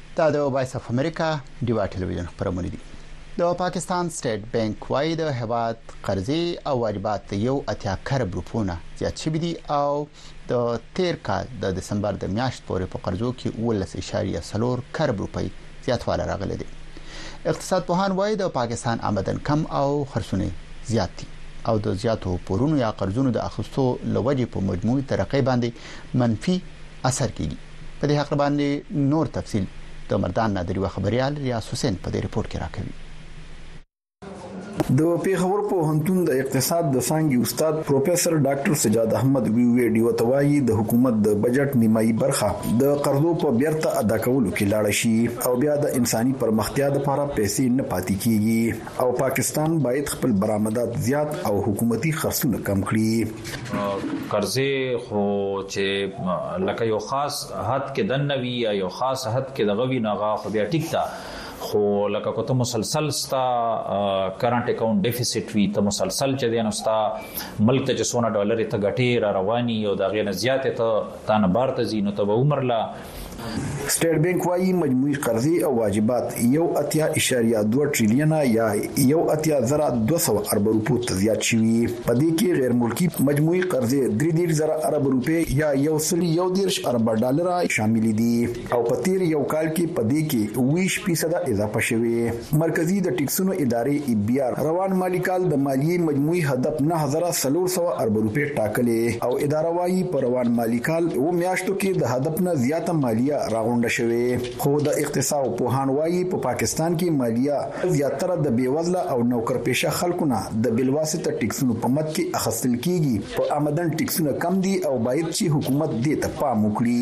دا د وایس اف امریکا ډیوا ټلویزیون خبرونه دي د پاکستان سټیټ بانک وايي د هواد قرضې او واجبات د یو اتیا کرب روپونه زیات شوي دي او د تیر کال د دسمبر د میاشت پورې په قرضو کې 11.4 کرب روپۍ زیاتواله راغلي دي اقتصاد پوهان وايي د پاکستان آمدن کم او خرڅونه زیات دي او د زیاتو پورونو یا قرضونو د اخستو لوجې په مجموعي ترقې باندې منفي اثر کیږي په دې حق باندې نور تفصیل د مردان نادری و خبريال ریاض حسین په دې رپورت کې راکوي د پیښور په هنتون د اقتصاد د څنګه استاد پروفیسور ډاکټر سجاد احمد وی وی ډیو توای د حکومت د بجټ نیمایي برخه د قرضو په بیرته ادا کولو کې لاړ شي او بیا د انساني پرمختیا لپاره پیسې نه پاتې کیږي او پاکستان باید خپل برآمدات زیات او حکومتي خرڅونه کم کړي کرزی خو چې لکه یو خاص حد کې دنه وی یا یو خاص حد کې دغه وی نه غا خو بیا ټیک تا خو لکه کوته مسلسل ستا کرنٹ اکاونټ ډیفیسټ وی ته مسلسل چې دین ستا ملک ته چې سونه ډالر ته غټي را رواني او دغه نه زیات ته تان بار ته زینو ته عمر لا سټېټ بانک وايي، مجموعي قرضې او واجبات یو اتیا اعشاریه دوه ټریلیونه یا یو اتیا زره دوه سوه اربه روپو ته زیات شوي. په دې کې غیر ملکي مجموعي قرضې درې دېرش زره اربه روپۍ یا یو سل یو دېرش اربه ډالره شاملې دي او په تېر یو کال کې په دې کې ویشت فیصده اضافه شوې. مرکزي د ټیکسونو ادارې، ایبیا، روان مالي کال د مالیې مجموعي هدف نهه زره څلور سوه اربه روپۍ ټاکلې او اداره وايي، په روان مالي کال اووه میاشتو کې د هدف نه زیاته مالیه راغونډه شوې، خو د اقتصاو پوهان وايي، په پاکستان کې مالیه زیاتره د بېوزله او نوکرپېشه خلکو نه د بلواسطه ټیکسونو په مد کې اخستل کېږي، په آمدن ټیکسونه کم دي او باید چې حکومت دې ته پام وکړي.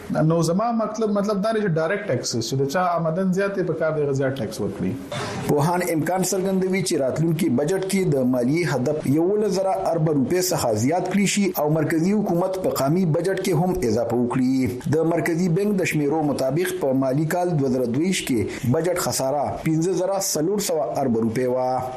نو زما مطلب مطلب دا دی چې ډایرکټ ټیکسز چې د چا آمدن زیاتې په کار دی غزيات ټیکس ورکړي پوهان امکان څرګندوي چې راتلونکي بجټ کې د مالیې هدف 11000 ارب روپۍ څخه زیات کړی شي او مرکزی حکومت په قامي بجټ کې هم اضافه وکړي د مرکزی بانک د شمیرو مطابق په مالی کال 2022 کې بجټ خساره 15400 ارب روپۍ و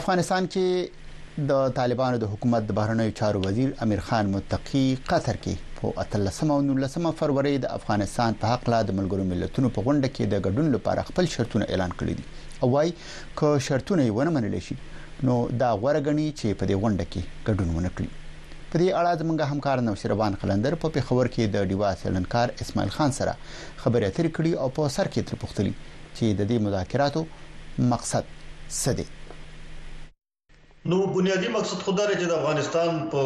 افغانستان کې د طالبانو د حکومت د بهرنیو چارو وزیر امیر خان متقی قطر کې په 18 او 19 فروری د افغانستان په حق لا د ملګرو ملتونو په غونډه کې د ګډون لپاره خپل شرطونه اعلان کړي دي او وايي که شرطونه یې ونه منل شي نو دا غوړه غني چې په دې غونډه کې ګډون ونه کړي په دې اړه زموږ همکار نوشیروان قلندر په پیښور کې د ډیوا سیلنکار اسماعیل خان سره خبرې اترې کړې او په سر کې تر پوښتنې چې د دې مذاکراتو مقصد څه دی؟ نو بنیادي مقصد خو دا دی چې د افغانستان په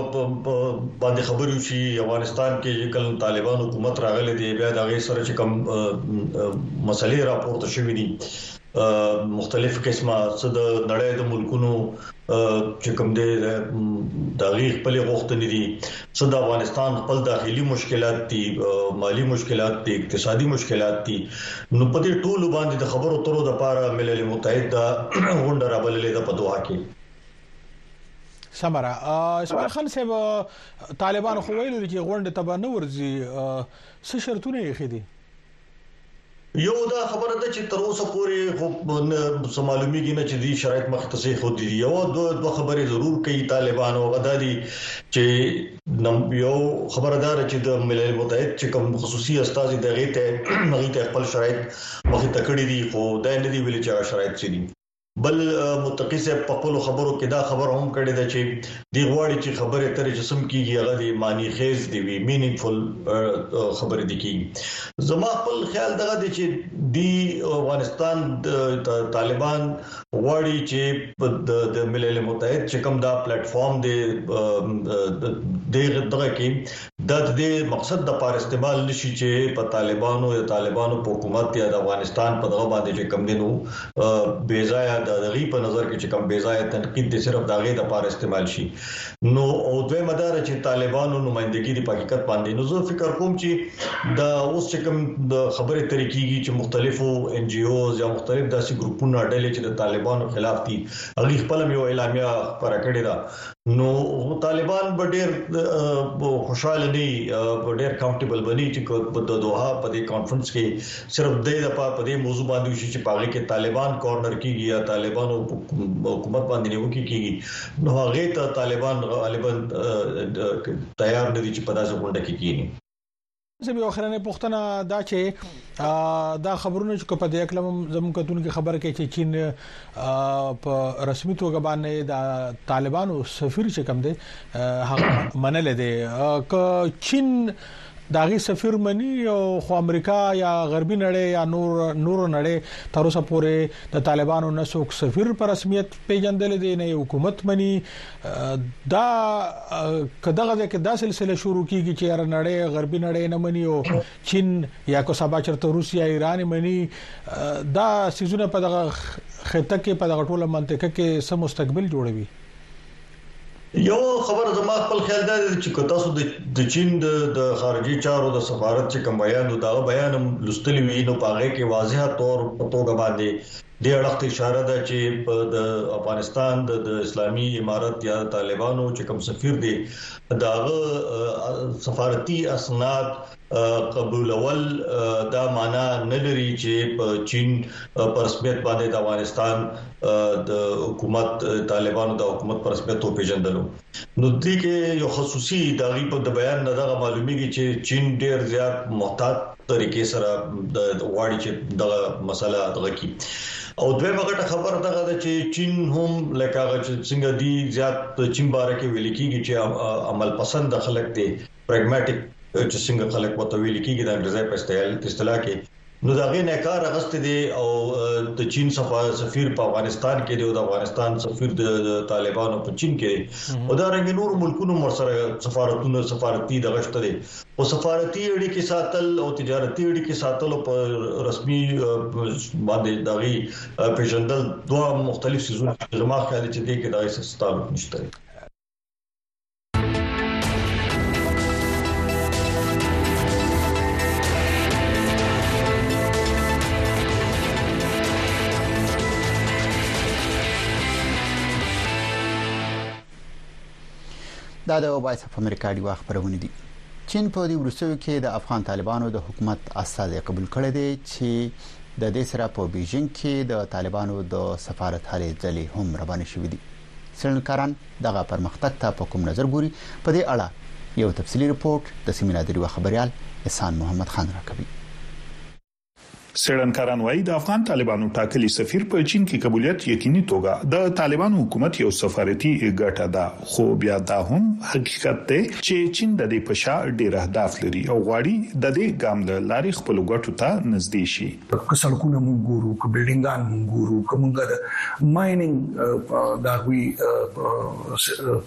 باندې خبرې وشي، افغانستان کې چې کله د طالبانو حکومت راغلی دی بیا د هغې سره چې کوم مسئلې راپورته شوې دي مختلف قسمه څه د نړۍ د ملکونو چې کوم دې د غي خپل غوښتنې دي چې د افغانستان خپل داخلي مشکلات دي مالی مشکلات دي اقتصادي مشکلات دي نو په دې ټولو باندې د خبرو ترو د پاره ملل متحد دا غونډه را بللې ده په دوه کې سمرا اسماعیل خان صاحب طالبان خو ویل چې غونډه تبه نه ورځي څه شرطونه یې خېدي یو دا خبره ده چې تر اوسه پورې خو معلومیږي نه چې دې شرایط مخ ته سي خو دي یو دوه دوه خبرې ضرور کوي طالبان او غداري چې نم یو خبردار چې د ملل متحد چې کوم خصوصي استاد دغه ته مغي ته خپل شرایط مخ ته کړی دي خو دا نه دی ویل چې شرایط سي دي بل متقی صاحب په خپل خبرو کې دا خبره هم کړې ده چې دی غواړي چې خبره ترې چې سم کیږي هغه دی معنی خیز دی وی مینینګفل خبره دی کیږي زما خپل خیال دغه دی چې دی افغانستان طالبان غواړي چې د ملل متحد چې کوم دا پلیټ فارم دی دغه دغه کې دا د دې مقصد د پاره استعمال نه شي چې په طالبانو یا طالبانو په حکومت یا د افغانستان په دغه باندې چې کم دینو بې ځایه د دغې په نظر کې چې کم بې ځایه تنقید د صرف داغه د پاره استعمال شي نو او دوی مدار چې طالبانو نمائندګي د حقیقت باندې نو زه فکر کوم چې دا اوس چې کم د خبرې طریقېږي چې مختلفو ان جی اوز یا مختلف داسې ګروپونه ډلې چې د طالبانو خلاف دي هغه خپل یو اعلامیه پر کړی دا نو طالبان به ډیر خوشاله نه په ډیر کمفټیبل بنی چې په دوه په دې کانفرنس کې صرف د دې لپاره په دې موضوع باندې شي چې پاره کې طالبان کارنر کیږي یا طالبان او حکومت باندې نیوکه کیږي نو هغه ته طالبان غالبا تیار نه دي چې په داسې غونډه کې کیږي زه به اخرنه پښتنه دا چې دا خبرونه چې په دې کلم زموږ کتون کې خبر کې چې چین په رسمي توګه باندې د طالبانو سفیر چې کم دی هغه منل دي ک چین داغي سفیر منی او خو امریکا یا غربي نړۍ یا نور نور نړۍ تر اوسه پورې د طالبانو نسوک سفیر پر رسمیت پیژندل دي نه حکومت منی دا کداغه ځکه دا سلسله شروع کیږي چې هر نړۍ غربي نړۍ نه مني او چین یا کو سبا چرته روسیا ایران مني دا سيزونه په دغه خطه کې په دغه ټوله منطقه کې سم مستقبل جوړوي یو خبر زما خپل خیال دا دی چې کتا سو د چین د خارجي چارو د سفارت چې کوم بیان دا بیان لستلی وی نو پاره کې واضح تور په توګه باندې دې اړخ ته اشاره ده چې په د افغانستان د د اسلامي امارت یا طالبانو چې کوم سفیر دی د هغه سفارتي اسناد قبولول دا معنا نه لري چې په چین پر رسمیت باندې د افغانستان د حکومت طالبانو د حکومت پر رسمیت پیژندلو نو دې کې یو خصوصي داغي په بیان نه دغه معلومیږي چې چین ډیر زیات محتاط طریقې سره د غواړي چې دغه مسله دغه کی او دوی مګټه خبره دغه ده چې چین هم لکه هغه چې څنګه دی زیات چین باره کې ویل کیږي چې عمل پسند خلک دي پراګماټیک چې څنګه خلک ورته ویل کیږي د انګریزي په اصطلاح کې نو دا غي نه کار غست دي او د چین سفیر په افغانستان کې دی او د افغانستان سفیر د طالبانو په چین کې دی او دا رنګ نور ملکونو مرسره سفارتونو سفارتي د غشت دي او سفارتي اړیکې ساتل او تجارتي اړیکې ساتل په رسمي باندې دغه پیژندل دوه مختلف سيزونه زما خیال چې دې کې دغه ستاسو نشته دا د وایس اف امریکا دی خبرونه دي چین په دې ورسوي کې د افغان طالبانو د حکومت استاد قبول کړی دی چې د دې سره په بیجینګ کې د طالبانو د سفارت هلې ځلې هم روان شوې دي څېړنکاران دغه پرمختګ ته په کوم نظر ګوري، په دې اړه یو تفصیلي رپوټ د سیمې نادر یوه خبریال احسان محمد خان راکوي. څېړنکاران وايي، د افغان طالبانو ټاکلی سفیر په چین کې قبولیت یقیني توګه د طالبانو حکومت یو سفارتي ګټه ده، خو بیا دا هم حقیقت دی چې چین د دې په شا ډېر اهداف لري او غواړي د دې ګام له لارې خپلو ګټو ته نزدې شي. که سړکونه مونږ ګورو که بلډینګان مونږ ګورو که مونږ د مایننګ دا غوي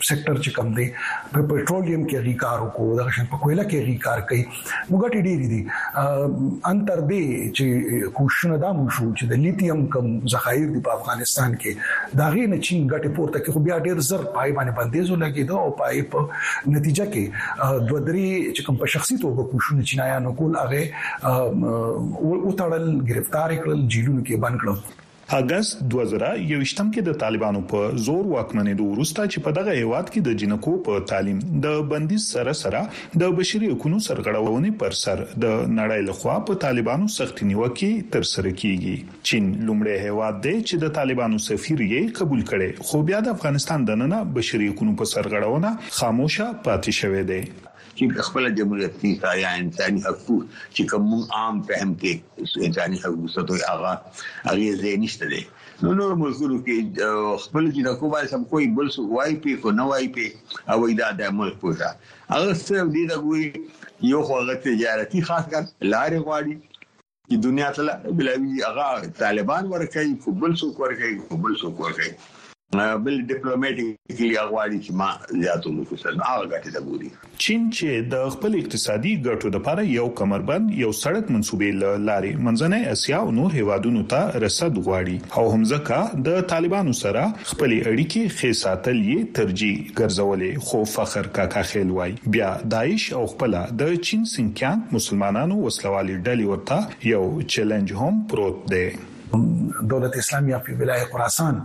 سېکټر چې کم دی په پېټرولیم کې غي کار وکړو دا شان په کویلا کې غي کار کوي نو ګټې ډېری دي ان تر دې چې کوششونه دا مو شو چې د لیتیم کم ذخایر دی په افغانستان کې دا غي نه چین ګټې پورته کې خو بیا ډېر زر پای باندې بندیزو لګیدو او پای په نتیجه کې دوه درې چې کم په شخصي توګه کوششونه چینایانو کول هغه وتړل گرفتار کړل جیلونو کې بند کړل اګست 2021 کې د طالبانو په زور واکمنېدو وروسته چې په دغه هیواد کې د جنکو په تعلیم د بندیز سره سره د بشري حقوقو سرغړونې پر سر د نړۍ لخوا په طالبانو سختې نیوکې تر سره کیږي چین لومړی هیواد دی چې د طالبانو سفیر یې قبول کړي خو بیا د افغانستان دننه بشري حقوقو په سرغړونه خاموشه پاتې شوی دی چی که خپله جمهوریت کی سا یا انسانی حق کو چی که مون عام فهم کی انسانی حق کو ستو آغا اغی زی نشته دی نو نور ملکونو کی خپل جی نکو باید سب کوئی بل سو وائی پی کو نوائی پی او ای دا دا ملک پوزا اغا صرف دیتا گوی یو خو اغا تجارتی خاص کر لاری غواری د دنیا تل بلاوی هغه طالبان ورکړي کو بل څوک ورکړي کو بل څوک ورکړي بل ډیپلوماټیکلی غواړي چې ما زیاتو نفوس نه هغه ګټه د ګوري چین چې د خپل اقتصادي ګټو لپاره یو کمربند یو سړک منسوبې له لارې منځنۍ اسیا او نور هیوادونو ته رسد غواړي او همزکه د طالبانو سره خپلې اړیکې ښې ساتل یې ترجیح ګرځولې، خو فخر کاکاخیل وايي، بیا داعش او خپله د چین سینکیانګ مسلمانانو وسلهوالې ډلې ورته یو چیلنج هم پروت دی. دولت اسلامي فی ولایه خراسان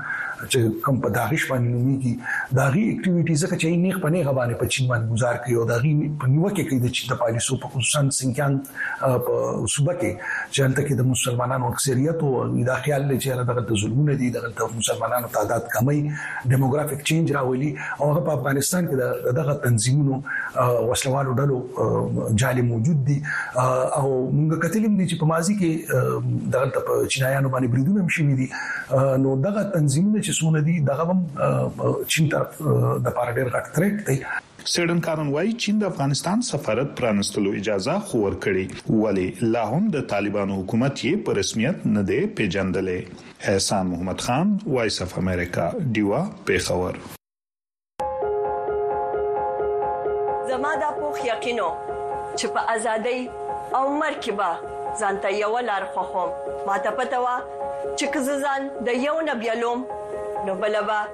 چې کوم په داعش باندې نومېږي، د هغوی اکټیویټي ځکه چې هغوی نېغ په نېغه باندې په چین باندې ګوزار کوي او د هغوی په نیوکه کې د چین د پالیسو په خصوصاً سینکیانګ، په صوبه کې چې هلته کې د مسلمانانو اکثریت او دا خیال لري چې دغه د ظلمونه دي دغه د مسلمانانو تعداد کمی دیموګرافیک چینج راولي او هغه په افغانستان کې دغه تنظیمونو وسلوالو ډلو جالي موجود دي او موږ کتلیم دي چې په ماضي کې دغه په چینایانو باندې بریدونه هم شوي دي نو دغه تنظیمونه چې سونه دي دغه هم چین طرف د پاره ډیر غټ تریټ دی څېړنکاران وايي، چین د افغانستان سفارت پرانستلو اجازه خو ورکړې، ولې لا هم د طالبانو حکومت یې په رسمیت نه دی پېژندلی. احسان محمد خان، وایس اف امریکا، ډیوه، پېښور. زما دا پوخ یقین و چې په ازادۍ او مرګ کې به ځان ته یوه لار خوښوم. ماته پته وه چې که زه ځان د یو نه بیلوم نو بله به.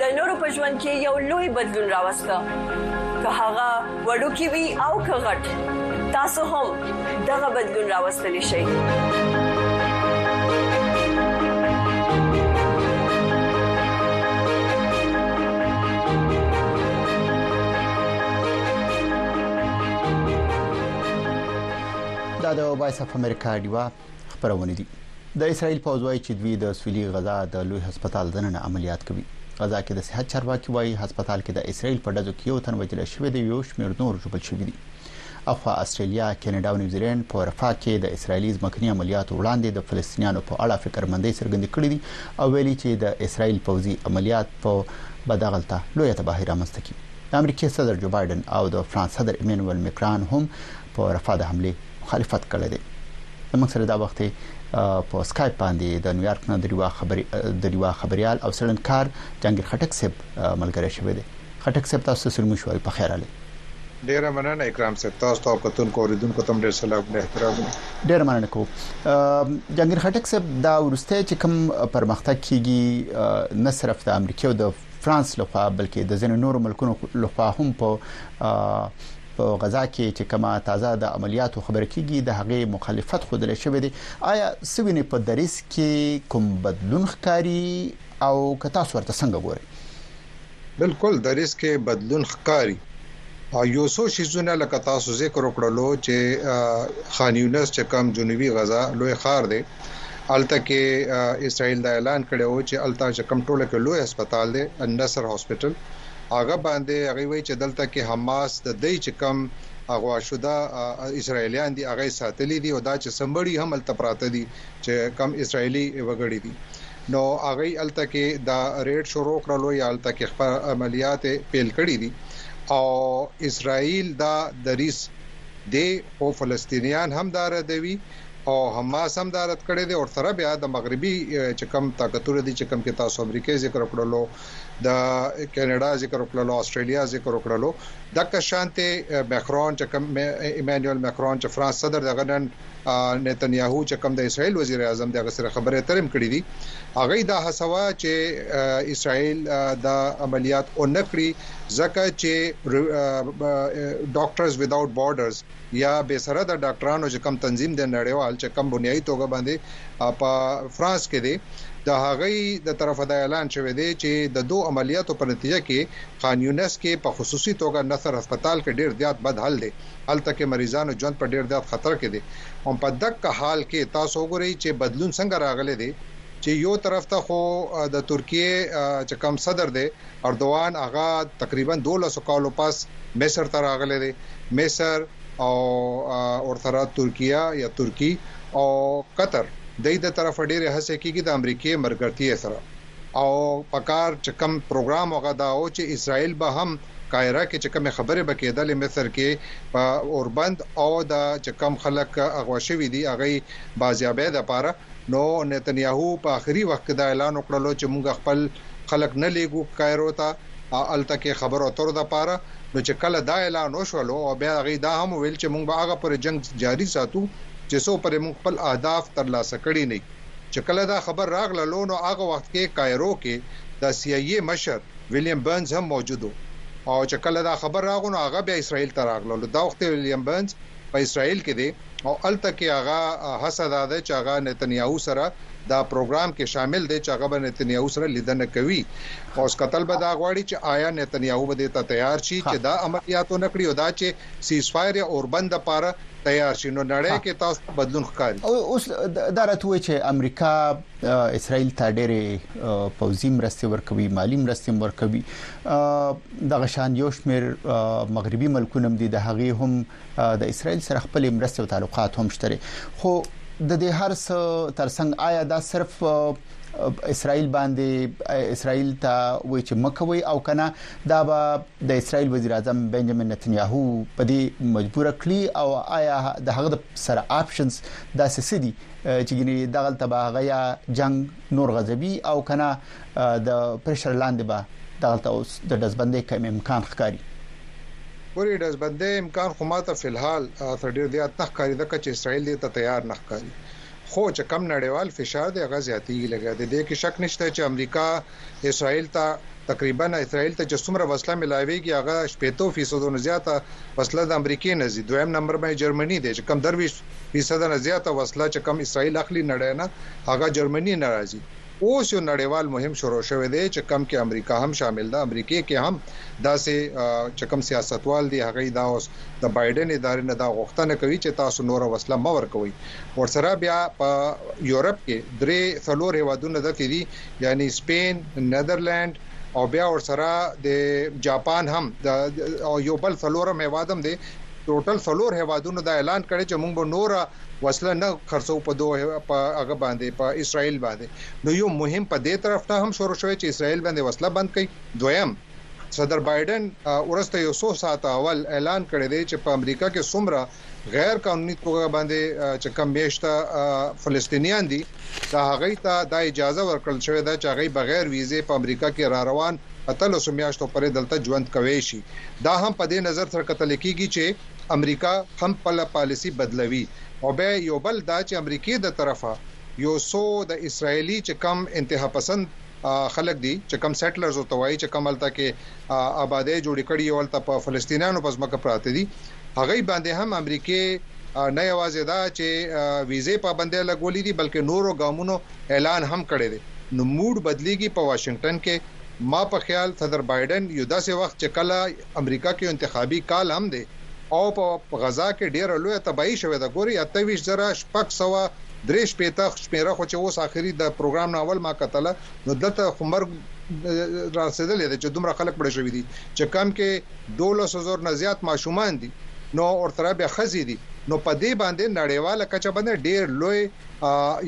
د نورو په ژوند کې یو لوی بدلون راوسته که هغه وړوکی وي او که غټ تاسو هم دغه بدلون راوستلی شئ دا د وایس اف امریکا ډیوا خبرونه دي د اسرایل پوځ وایي چې دوی د سویلي غزا د لوی هسپتال دننه عملیات کوي غزا کې د صحت چارواکي وایي هسپتال کې د اسرایل په ډزو کې یو تن وژل شوی دی یو شمېر نور ژوبل شوی دي اخوا استرالیا کینیډا او نیوزیلند په رفاه کې د اسرایلی ځمکني عملیاتو وړاندې د فلسطینیانو په اړه فکرمندۍ څرګندې کړې دي او ویلي چې د اسرایل پوځي عملیات په بدغلطه لوی تباهي رامنځته کړي د امریکای صدر جو بایډن او د فرانس صدر ایمنوئل مکران هم په رفاه د حمله مخالفت کړی دی زموږ سره دا وخت په سکایپ باندې د نیویارک نه د ډیوا خبري د ډیوا خبريال او سړنکار جنگیر خټک صاحب ملګری شوی دی خټک صاحب تاسو سره مو شوي په خیر علي ډیره مننه اکرام صاحب تاسو ته کتونکو اوریدونکو تم ډیر سلام او احترام ډیره مننه کوم جنگیر خټک صاحب دا ورسته چې کوم پرمختګ کیږي نه صرف د امریکا او د فرانس له خوا بلکې د ځینو نورو ملکونو له خوا هم په په غزا کې چې کما تازه د عملیاتو خبر کیږي د هغې مخالفت خودل شوې دي آیا سوینه په دریس کې کوم بدلون ښکاری او که تاسو ورته څنګه ګورئ بالکل دریس کې بدلون ښکاری یو څو شیزونه لکه تاسو ذکر وکړلو چې خان یونس چې کم جنوبي غزا لوی خار دی هلته کې اسرائیل دا اعلان کړی و چې هلته چې کوم ټوله کې لوی هسپتال دی النصر هسپتال هغه باندې هغه وایي چې دلته کې حماس د دې چې کوم اغوا شوده اسرائیلیان دي هغه ساتلي دي او دا چې سمړي هم هلته پراته دي چې کم اسرائیلي وګړي دي نو هغه الته کې دا ریډ شروع کړلو یا الته کې خپل عملیات پیل کړی دي او اسرائیل دا دریس دی خو فلسطینیان هم دا ردوي او حماس هم دا رد کړی دی ورسره بیا د مغربي چې کوم طاقتونه دي چې کوم کې تاسو امریکا ذکر وکړلو د کینیډا ذکر وکړلو استرالیا ذکر وکړلو د کشانته مکرون چې کوم ایمانوئل مکرون چې فرانس صدر دغه نن نتنیاهو چې کوم د اسرایل وزیر اعظم دغه سره خبرې ترم کړې دي هغه دا حسوا چې اسرایل د عملیات او نکړي ځکه چې ډاکټرز وداوت بارډرز یا بې سره د ډاکټرانو چې کوم تنظیم دی نړیوال چې کوم بنیایي توګه باندې په فرانس کې دی د هغوی د طرفه دا اعلان شوی دی چې د دو عملیاتو په نتیجه کې خان یونس کې په خصوصي توګه نصر هسپتال کې ډیر زیات بد حل دی هلته کې مریضانو ژوند په ډیر زیات خطر کې دی هم په دغه حال کې تاسو وګورئ چې بدلون څنګه راغلی دی چې یو طرف ته خو د ترکیې چې کوم صدر دی اردوان اغا تقریبا دولسو کالو پس مصر ته راغلی دی، مصر او ورسره ترکیه یا ترکي او قطر ددی د طرفه ډیرې هڅې کیږي د امریکې مرګرتیې سره او په کار چې کوم پروګرام و هغه دا و چې اسرایل به هم قاهره کې چې کومې خبرې به کیدلې مصر کې په اوربند او د چې کوم خلک اغوا شوي دي هغوی بازیابۍ لپاره نو نتنیاهو په اخري وخت کې دا اعلان وکړلو چې مونږ خپل خلک نه ليږو کايرو ته او هلته کښې خبرو اترو د پاره نو چې کله دا اعلان وشولو او بيا هغوي دا هم وويل چې مونږ به هغه پورې جنګ جاري ساتو چې څو پورې مونږ خپل اهداف تر لاسه کړي نۀ چې کله دا خبر راغللو نو هغه وخت کښې کايرو کښې د سي آئي اې مشر ويليم برنز هم موجود ؤ او چې کله دا خبر راغو نو هغه بيا اسرائيل ته راغللو دا وخت وليم برنز په اسرائيل کښې دې. او هلته کې هغه هڅه دا ده چې هغه نتنیاهو سره دا پروګرام کې شامل دی چې هغه به نتنیاهو سره لیدنه کوي او اوس کتل به دا غواړي چې آیا نتنیاهو به دې ته تیار شي چې دا عملیات ونه کړي او دا چې سیز فایر یا اوربند لپاره تیار شي نو نړۍ کې تاسو ته بدلون ښکاري اوس دا راته وایي چې امریکا اسرائیل ته ډېرې پوځي مرستې ورکوي مالی مرستې ورکوي دغه شان یو شمېر مغربي ملکونه هم دي د هغه هم د اسرائیل سره خپلې مرستې او تعلقات هم شته خو د دې هر څه ترڅنګ آیا دا صرف اسرائیل باندې اسرائیل ته وایي چې مکوي او کنه دا به د اسرائیل وزیر اعظم بنجامین نتنیاهو په دې مجبور کړی او آیا د هغه سره آپشنز دا څه سدي چې ګنې دغه تبا غیا جنگ نور غزبي او کنه د پرشر لاندې به دغه اوس د دزبندې کم امکان ښکاری ولې ډزبندۍ امکان خو ماته فی الحال تر ډیر زیات نه ښکاري ځکه چې اسراییل دې ته تیار نه ښکاري خو چې کوم نړیوال فشار دی هغه زیاتیږي لګیا دی دې کې شک نشته چې امریکا اسراییل ته تقریبا اسراییل ته چې څومره وسله ملاویږي هغه شپېته فیصدو نه زیاته وسله د امریکې نه ځي دویم نمبر باندې جرمني دی چې کم درویشت فیصده نه زیاته وسله چې کم اسراییل اخلي نړۍ نه هغه جرمني نه راځي اوس یو نړیوال مهم شروع شوی دی چې کم کې امریکا هم شامل ده امریکې کې هم داسې چې کم سیاستوال دي هغه دا اوس د بایډن ادارې نه دا غوښتنه کوي چې تاسو نور وسله مور کوي ورسره بیا په یورپ کې درې څلور هیوادونه د سری یعنی سپین نیدرلند او بیا ورسره د جاپان هم د یو بل څلورم هیواد هم دی ټوټل څلور هیوادونو دا اعلان کړی چه مونږ به نوره وسله نه خرڅوو په دو په هغه باندی په اسرایل باندی نو یو مهم په دی طرف نه هم شروع شوی چه اسرایل باندی وسله بند کړی دویم صدر بایډن ورسته یو څو ساعته اول اعلان کړی دی چه په امریکا کی څومره غیر قانونی توګه باندی چه کم میشته فلسطینیان دی دا هغوی ته دا اجازه ورکړل شوی ده چه هغوی بغیر ویزی په امریکا کی راروان اتلسو میاشتو پورې دلته ژوند کوی شي. دا هم په دې نظر سره کتل کیږي چې امریکا هم خپله پالیسي بدلوي او بیا یو بل دا چې امریکې د طرفه یو څو د اسرایلي چې کوم انتها پسند خلک دي چې کوم سیټلرز ورته وایي چې کوم هلته کې آبادۍ جوړې کړي او هلته په فلسطینیانو په ځمکه پراته دي هغوی باندې هم امریکې نه یوازې دا چې ویزې پابندۍ لګولي دي بلکې نورو ګامونو اعلان هم کړی دی نو موډ بدلیږي په واشنګټن کې ما په خیال صدر بایډن یو داسې وخت چې کله امریکا کې یو انتخابي کال هم دی او په غزا کې ډیره لویه تباهي شوې ده ګورئ اته ویشت زره شپږ سوه درې شپېته شمیره خو چې اوس اخري د پروګرام نه اول ما کتله نو دلته خو مرګ رارسیدلې ده چې دومره خلک مړه شوي دي چې کم کې دولس زر نه زیات ماشومان دي نو ورسره بیا خزي دي نو په دې باندې نړیواله کچه باندې ډیر لوی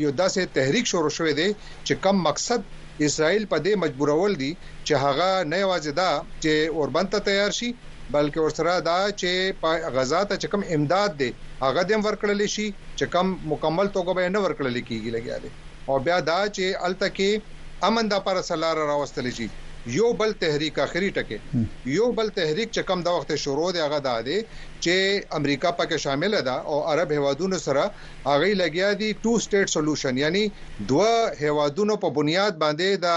یو داسې تحریک شروع شوی دی چې کوم مقصد اسراییل په دې مجبورول دي چې هغه نه یوازې دا چې اوربند ته تیار شي بلکې ورسره دا چې په غزا ته چې کوم امداد دی هغه دې هم ورکړل شي چې کوم مکمل توګه به یې نه ورکړل کیږي لګیا دی او بیا دا چې هلته کې امن دپاره څه لاره راوستل شي یو بل تحریک اخري ټکی یو بل تحریک چې کوم د وخت شروع دی هغه دا دی چې امریکا پکې شامل ده او عرب هیوادونو سره هغوی لګیا دي ټو سټیټ سلوشن یعنی دوه هیوادونو په بنیاد باندی د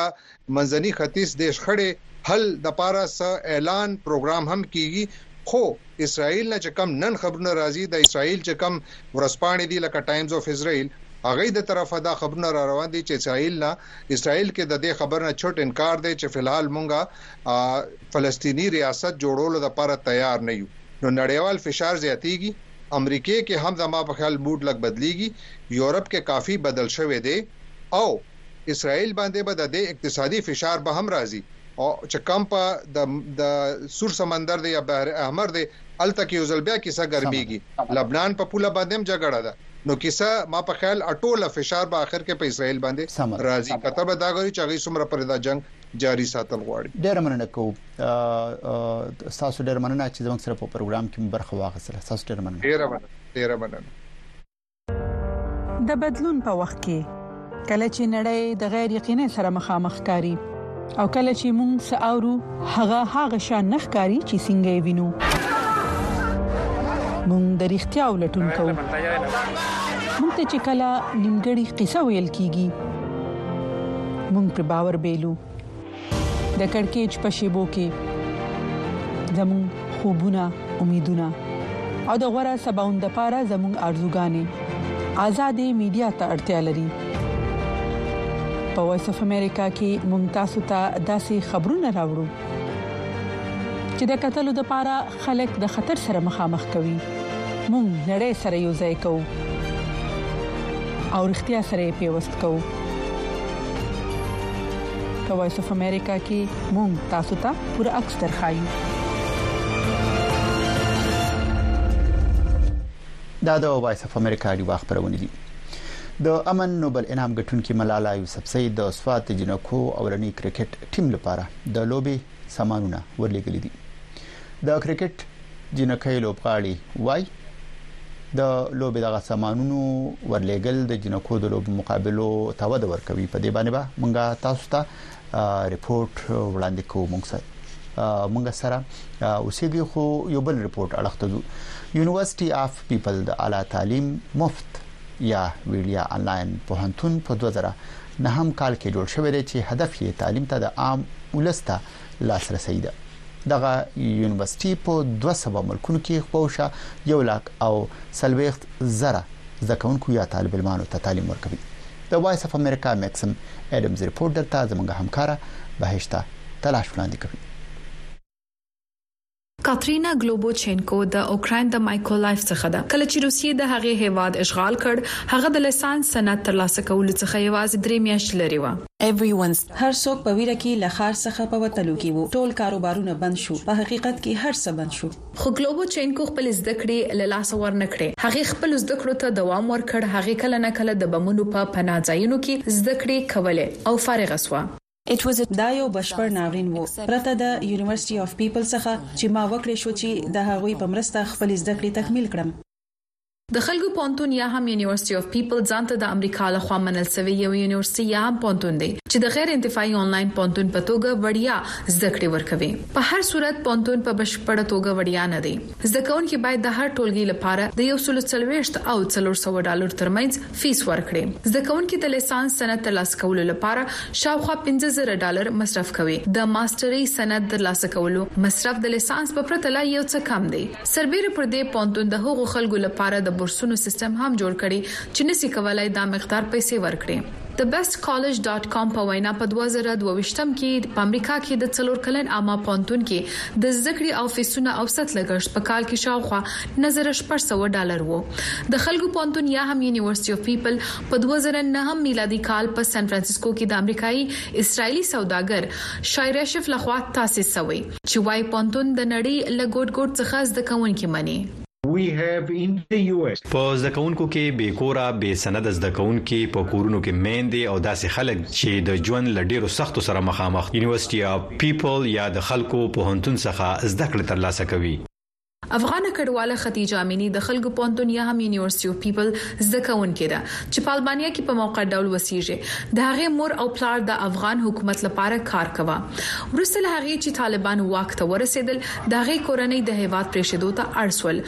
منځنی ختیځ د شخړی حل دپاره څه اعلان پروګرام هم کیږی خو اسرایل نه چې کوم نن خبرونه راځی د اسرایل چې کوم ورځپاڼی دی لکه ټایمز اف اسرایل هغوی د طرفه دا خبرونه را روان دی چې اسرایل نه اسرایل کې ددې خبر نه چټ انکار دی چې فی الحال مونږ فلسطینی ریاست جوړولو دپاره تیار نه یو نو نړیوال فشار زیاتیږی. امریکې کې هم زما په خیال موډ لږ بدلیږي یورپ کې کافي بدل شوی دی او اسراییل باندې به د دې اقتصادي فشار به هم راځي او چې کوم په د د سور سمندر دی یا بحر احمر دی هلته کې یو ځل بیا کیسه ګرمیږي لبنان په پوله باندې هم جګړه ده نو کیسه ما په خیال اټوله فشار به اخر کې په اسراییل باندې راځي کته به دا غوي چې هغوی څومره پرې دا جنګ جاري ساتل غواړي. ډیره مننه کوو ستاسو ډیره مننه چې زموږ سره په پروګرام کې مو برخه واخیستله ستاسو ډیره مننه. ډیره مننه ډیره مننه. د بدلون په وخت کې کله چې نړۍ د غیر یقینۍ سره مخامخ ښکاري او کله چې موږ څه اورو هغه هغه شان نه ښکاري چې څنګه یې وینو موږ د ریښتیا ولټون کوو موږ ته چې کله نیمګړی قصه ویل کیږي مونږ پر باور بیلو د کڑکېچ په شیبو کې زمون خوبونه امیدونه او د غوړه سباوند لپاره زمون ارزوګانې آزادې میډیا ته اړتیا لري په وایس اف امریکا کې مونږ تاسو ته داسې خبرونه راوړو چې د قتل لپاره خلک د خطر سره مخامخ کوي، موږ نړۍ سره یو ځای کوو او رښتیا سره یې پیوست کوو. په وایس اف امریکا کې موږ تاسو ته پوره عکس درښایو. دا د وایس اف امریکا ډیوه خبرونه دي. د امن نوبل انعام ګټونکي ملالا یوسفزۍ د سوات د جنکو اولنی کرکټ ټیم لپاره د لوبې سامانونه ورلېږلي دي د کرکټ جنکۍ لوبغاړي وای د لوبې دغه سامانونو ورلېګل د جنکو د لوب مقابلو ته ود ورکوي په دې باندې به مونږه تاسو ته ریپورت وړاندې کوو مونږ سره مونږ سره اوسېږي خو یو بل ریپورت اړخته یونیورسيټي اف پیپل د اعلی تعلیم مفت یا ویړیا انلاین پوهنتون په دوه زره نهم کال کې جوړ شوی دی چې هدف یې تعلیم ته د عام ولس ته لاسرسي ده دغه یونیورسيټي په 200 ملکونو کې خپوشه یو لاک او سلويخت زره زده کوونکو یا طالب علمانو ته تعلیم ورکوي د وایس اف امریکا میکسم اډمز رپورت درته زموږ همکاره بهشته تلاش وړاندې کوي کاترینا ګلوبوچینکو د اوکراین د مایکولایف څخه ده، کله چې روسیې د هغې هیواد اشغال کړ، هغه د لېسانس سند ترلاسه کولو څخه یوازې درې میاشتې لرې وه. هر څوک په ویره کې له ښار څخه په وتلو کې وو، ټول کاروبارونه بند شو، په حقیقت کې هر څه بند شو. خو ګلوبوچینکو خپلې زده کړې له لاسه ورنه کړې، هغې خپلو زده کړو ته دوام ورکړ، هغې کله ناکله د بمونو په پناه ځایونو کې زده کړې کولې او فارغه شوه. دا یو بشپړ ناورین وو، پرته د یونیورسټي آف پیپلز څخه، چې ما وکړی شو چې د هغوی په مرسته خپلې زده کړې تکمیل کړم. د خلکو پوهنتون یا هم یونیورسټي آف پیپلز ځان ته د امریکا له خوا منل سوې یوه یونیورسټي یا هم پوهنتون دی، چې د غیر انتفاعي انلاین پوهنتون په توګه وړیا زده کړې ورکوي. په هر صورت، پوهنتون په بشپړه توګه وړیا نه دی. زده کوونکي باید د هر ټولګي لپاره د یو سلو څلوېښت او څلور سوه ډالرو ترمنځ، فیس ورکړې. زده کوونکي د لیسانس سند ترلاسه کولو لپاره شاوخوا پنځه زره ډالر مصرف کوي. د ماسټرۍ سند ترلاسه کولو مصرف د لیسانس په پرته لا یو څه کم دی. سربیره پر دې، پوهنتون د هغو خلکو لپاره د بورسونو سیستم هم جوړ کړی چې نسي کولای دا مقدار پیسې ورکړي. د بست کالج ډاټ کام په وینا، په دوه زره دوه ویشتم کې په امریکا کې د څلور کلن عامه پوهنتون کې د زده کړې او فیسونو اوسط لګښت په کال کې شاوخوا نه زره شپږ سوه ډالر وو. د خلکو پوهنتون یا هم یونیورسټي اف پیپل په دوه زره نهم میلادي کال په سان فرانسیسکو کې د امریکايي اسرایلي سوداګر شایراشف له خوا تاسیس سوی چې وایي پوهنتون د نړۍ له ګوټ ګوټ څخه زده کوونکي مني. په زده کوونکو کې بې کوره، بې سنده زده کوونکي، په کورونو کې میندې او داسې خلک چې د ژوند له ډېرو سختو سره مخامخ یونیورسټي اف پیپل یا د خلکو پوهنتون څخه زده کړې ترلاسه کوي. افغانه کډواله ختیجه امیني د خلکو پوهنتون یا هم یونیورسټي اف پیپل زده کوونکې ده چې په البانیا کې په موقت ډول وسیږي د هغې مور او پلار د افغان حکومت لپاره کار کوه وروسته له هغې چې طالبان واک ته ورسېدل د هغې کورنۍ د هیواد پریښدو ته اړ سول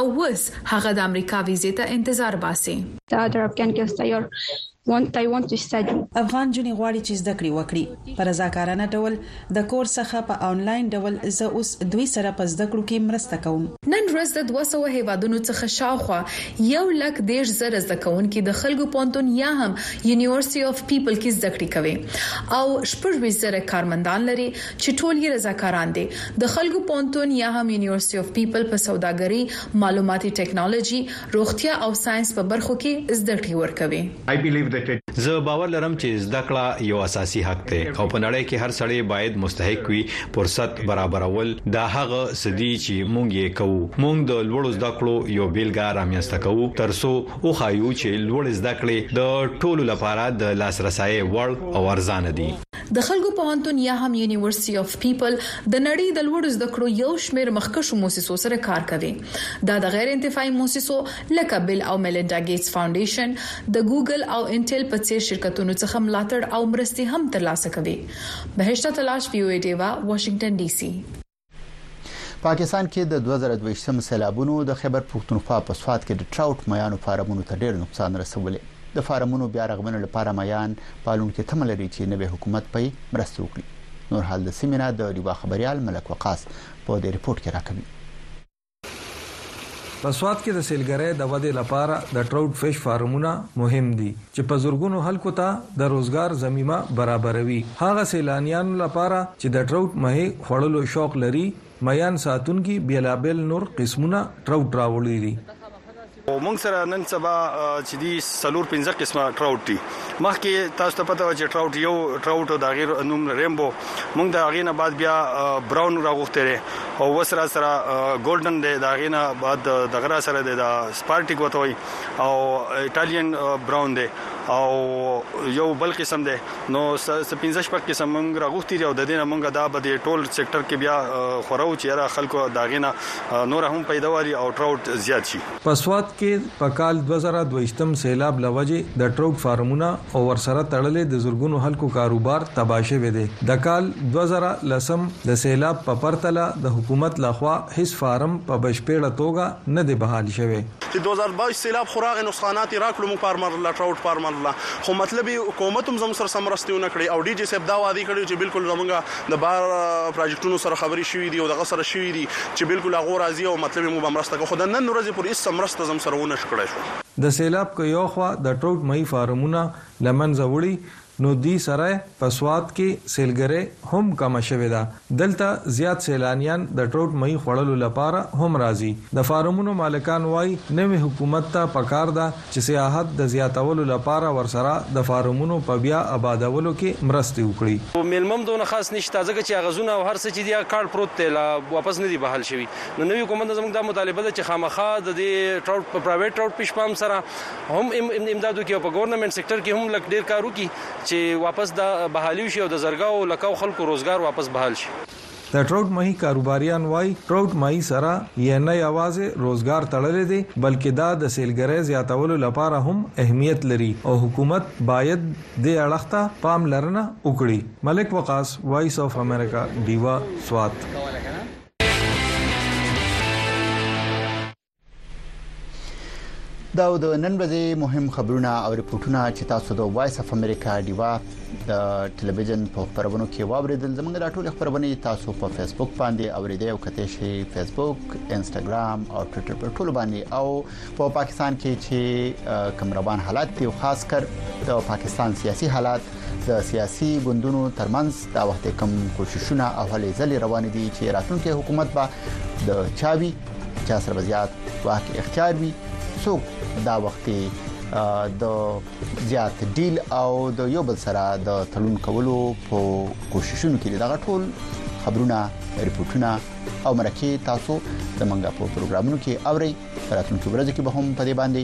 او وس هغه د امریکا ویزې ته انتظار باسي. دا عربکان کې استایور افغان نجونې غواړي چې زده کړې وکړي په رضاکارانه ډول د کور څخه په انلاین ډول، زه اوس دوی سره په زده کړو کې مرسته کوم. نن ورځ د دوه سوه هېوادونو څخه شاوخوا یو لک دېرش زره زده کوونکي د خلکو پوهنتون یا هم یونیورسټي اف پیپل کې زده کړې کوي او شپږ ویشت زره کارمندان لري چې ټول یې رضاکاران دي. د خلکو پوهنتون یا هم یونیورسټي اف پیپل په سوداګرۍ، معلوماتي ټکنالوژي، روغتیا او ساینس په برخو کې زدهکړې ورکوي. زه باور لرم چې زدهکړه یو اساسي حق دی او په نړۍ کې هر سړی باید مستحق وي. فرصت برابرول دا هغه څه دي چې موږ یې کوو. موږ د لوړو زدهکړو یو بېلګه رامینځته کوو تر څو وښایو چې لوړې زدهکړې د ټولو لپاره د لاسرسي وړ او ارزانه دي. د خلکو پوهنتون یا هم یونیورسټي اف پیپل د نړۍ د لوړو زده کړو یو شمېر مخکښو موسسو سره کار کوي. دا د غیر انتفاعي موسسو لکه بل او میلینډا ګېټس فاونډېشن، د ګوګل او انټېل په څېر شرکتونو څخه ملاتړ او مرستې هم ترلاسه کوي. بهشته تلاش، وي او ای ډیوه، واشنګټن ډي سي. پاکستان کې د 2020م سیلابونو د خیبر پښتونخوا په سواد کې د ټراوټ میانو فارمونو ته ډیر نقصان رسولې د فارمونو بیا رغبنه لپاره میان پالون کې تمل لري چې نوې حکومت په مرسته وکړي نور حال د سیمینار د ریوا خبريال ملک وقاص په دې رپورت کې راکوي په سوات کې د سیلګرۍ د ودې لپاره د ټراوټ فش فارمونه مهم دي، چې په زرګونو خلکو ته د روزګار ضمیمه برابروي. هغه سیلانیانو لپاره چې د ټراوټ مهې خوړلو شوق لري، میان ساتونکي بیلابیل نور قسمونه ټراوټ راوړي دي. او موږ سره نن سبا چې دی څلور پنځه قسمه ټراوټ دي مخکې تاسو ته پته و چې ټراوټ یو ټراوټ د غیر نوم ریمبو موږ د هغه نه بعد بیا براون راغوښته او وسره سره ګولډن دی دا غینه بعد د غرا سره دی دا سپارټیک وته وي او ایتالین براون دی او یو بل قسم دی نو څه پنځه شپږ کسه مونږ راغوښتي دي او د دې نه مونږ دا به د ټول سېکټر کې بیا خورو چې یاره خلکو د هغې نه نوره هم پیداواري او ټراوټ زیات شي. په سوات کې په کال دوه زره دویشتم سېلاب له وجې د ټراوټ فارمونه او ورسره تړلی د زرګونو خلکو کاروبار تباه شوی دی. د کال دوه زره لسم د سېلاب په پرتله د حکومت لخوا هېڅ فارم په بشپېړه توګه نه دی بحال شوی. چې دوه زره بایس سیلاب خو راغی نسخانات یې راکړو موږ پارمر له ټراوټ پارمر له خو مطلب یې حکومت هم زموږ سره سم مرستې ونه کړې او ډي جي صاحب دا وعدې کړې چې بالکل زموږ د بار پراجیکټونو سره خبرې شوې دي او دغه سره شوې دي چې بالکل هغه راځي او مطلب یې موږ به مرسته کوو خو د نن ورځې پورې هیڅ مرسته زموږ سره ونه شو کړای. د سیلاب که یو خوا د ټراوټ مهي فارمونه له منځه وړي نو دي سره په سوات کې سېلګرۍ هم کمه شوې ده. دلته زيات سيلانيان د ټروټ مهي خوړلو لپاره هم راځي. د فارمونو مالکان وايي، نوي حکومت ته په کار ده چې سياحت د زياتولو لپاره ورسره د فارمونو په بيا ابادولو کې مرستې وکړي. خو مېلمه هم دونه خاص نه شته، ځکه چې اغزونه او هر څه چې دي هغه کاڼ پروت دی، لا واپس نه دي بحال شوي. نو نوي حکومت نه زموږ دا مطالبه ده چې خامخا د دې ټروټ په پرايويټ ټروټ فش فارم سره، هم امدادو کی او په ګورنمنټ سیکټر کی هم لک ډیر کار وکی چی واپس دا بحالی وشی او د زرګاو او لکاو خلکو روزګار واپس بحال شی. د ټراوټ ماهی کاروباریان وایی ټراوټ ماهی سره یی نه یوازی روزګار تړلی دی بلکی دا د سیلګری زیاتولو لپاره هم اهمیت لری او حکومت باید دی اړخ ته پام لرنه وکړی ملک وقاص وایس اف امریکا ډیوه سوات. دا د نن ورځې مهم خبرونه او رپورټونه چې تاسو د وایس اف امریکا دیوا د ټلویزیون په خبرونو کې واوریدل زموږ د ټولو خبرونه تاسو په فیسبوک باندې اوریدئ او کته شي فیسبوک انستګرام او ټوئیټر پر ټولو باندې او په پا پاکستان کې چې کم روان حالات دی خاص کر د پاکستان سیاسي حالات د سیاسي ګوندونو ترمنځ دا وخت کم کوششونه او هلې ځلې روان دي چې راتلونکي حکومت به د چاوي چا سره زیات واک اختیار وي څوک دا وخت د زیات ډیل او د یو بل سره د تړون کولو په کوششونو کې دغه ټول خبرونه رپورټونه او مرکه تاسو د منګه په پروګرامونو کې اوري راتلونکي ورځ کې به هم په دې باندې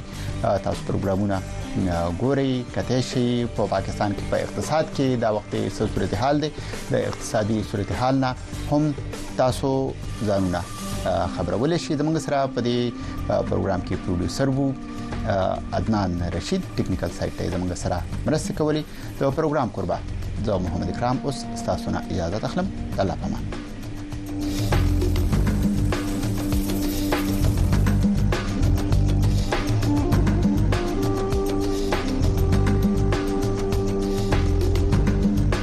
تاسو پروګرامونه ګوري کته شي په پاکستان کې په اقتصاد کې دا وخت صورتحال دی د اقتصادي صورتحال نه هم تاسو ځانونه خبرول شي زموږ سره په دې پروګرام کې پروډوسر وو عدنان رشید ټیکنیکل سایت ته زموږ سره مرسته کولی د پروګرام قربا زه محمد اکرام اوس تاسو نه اجازه تخلم الله پامان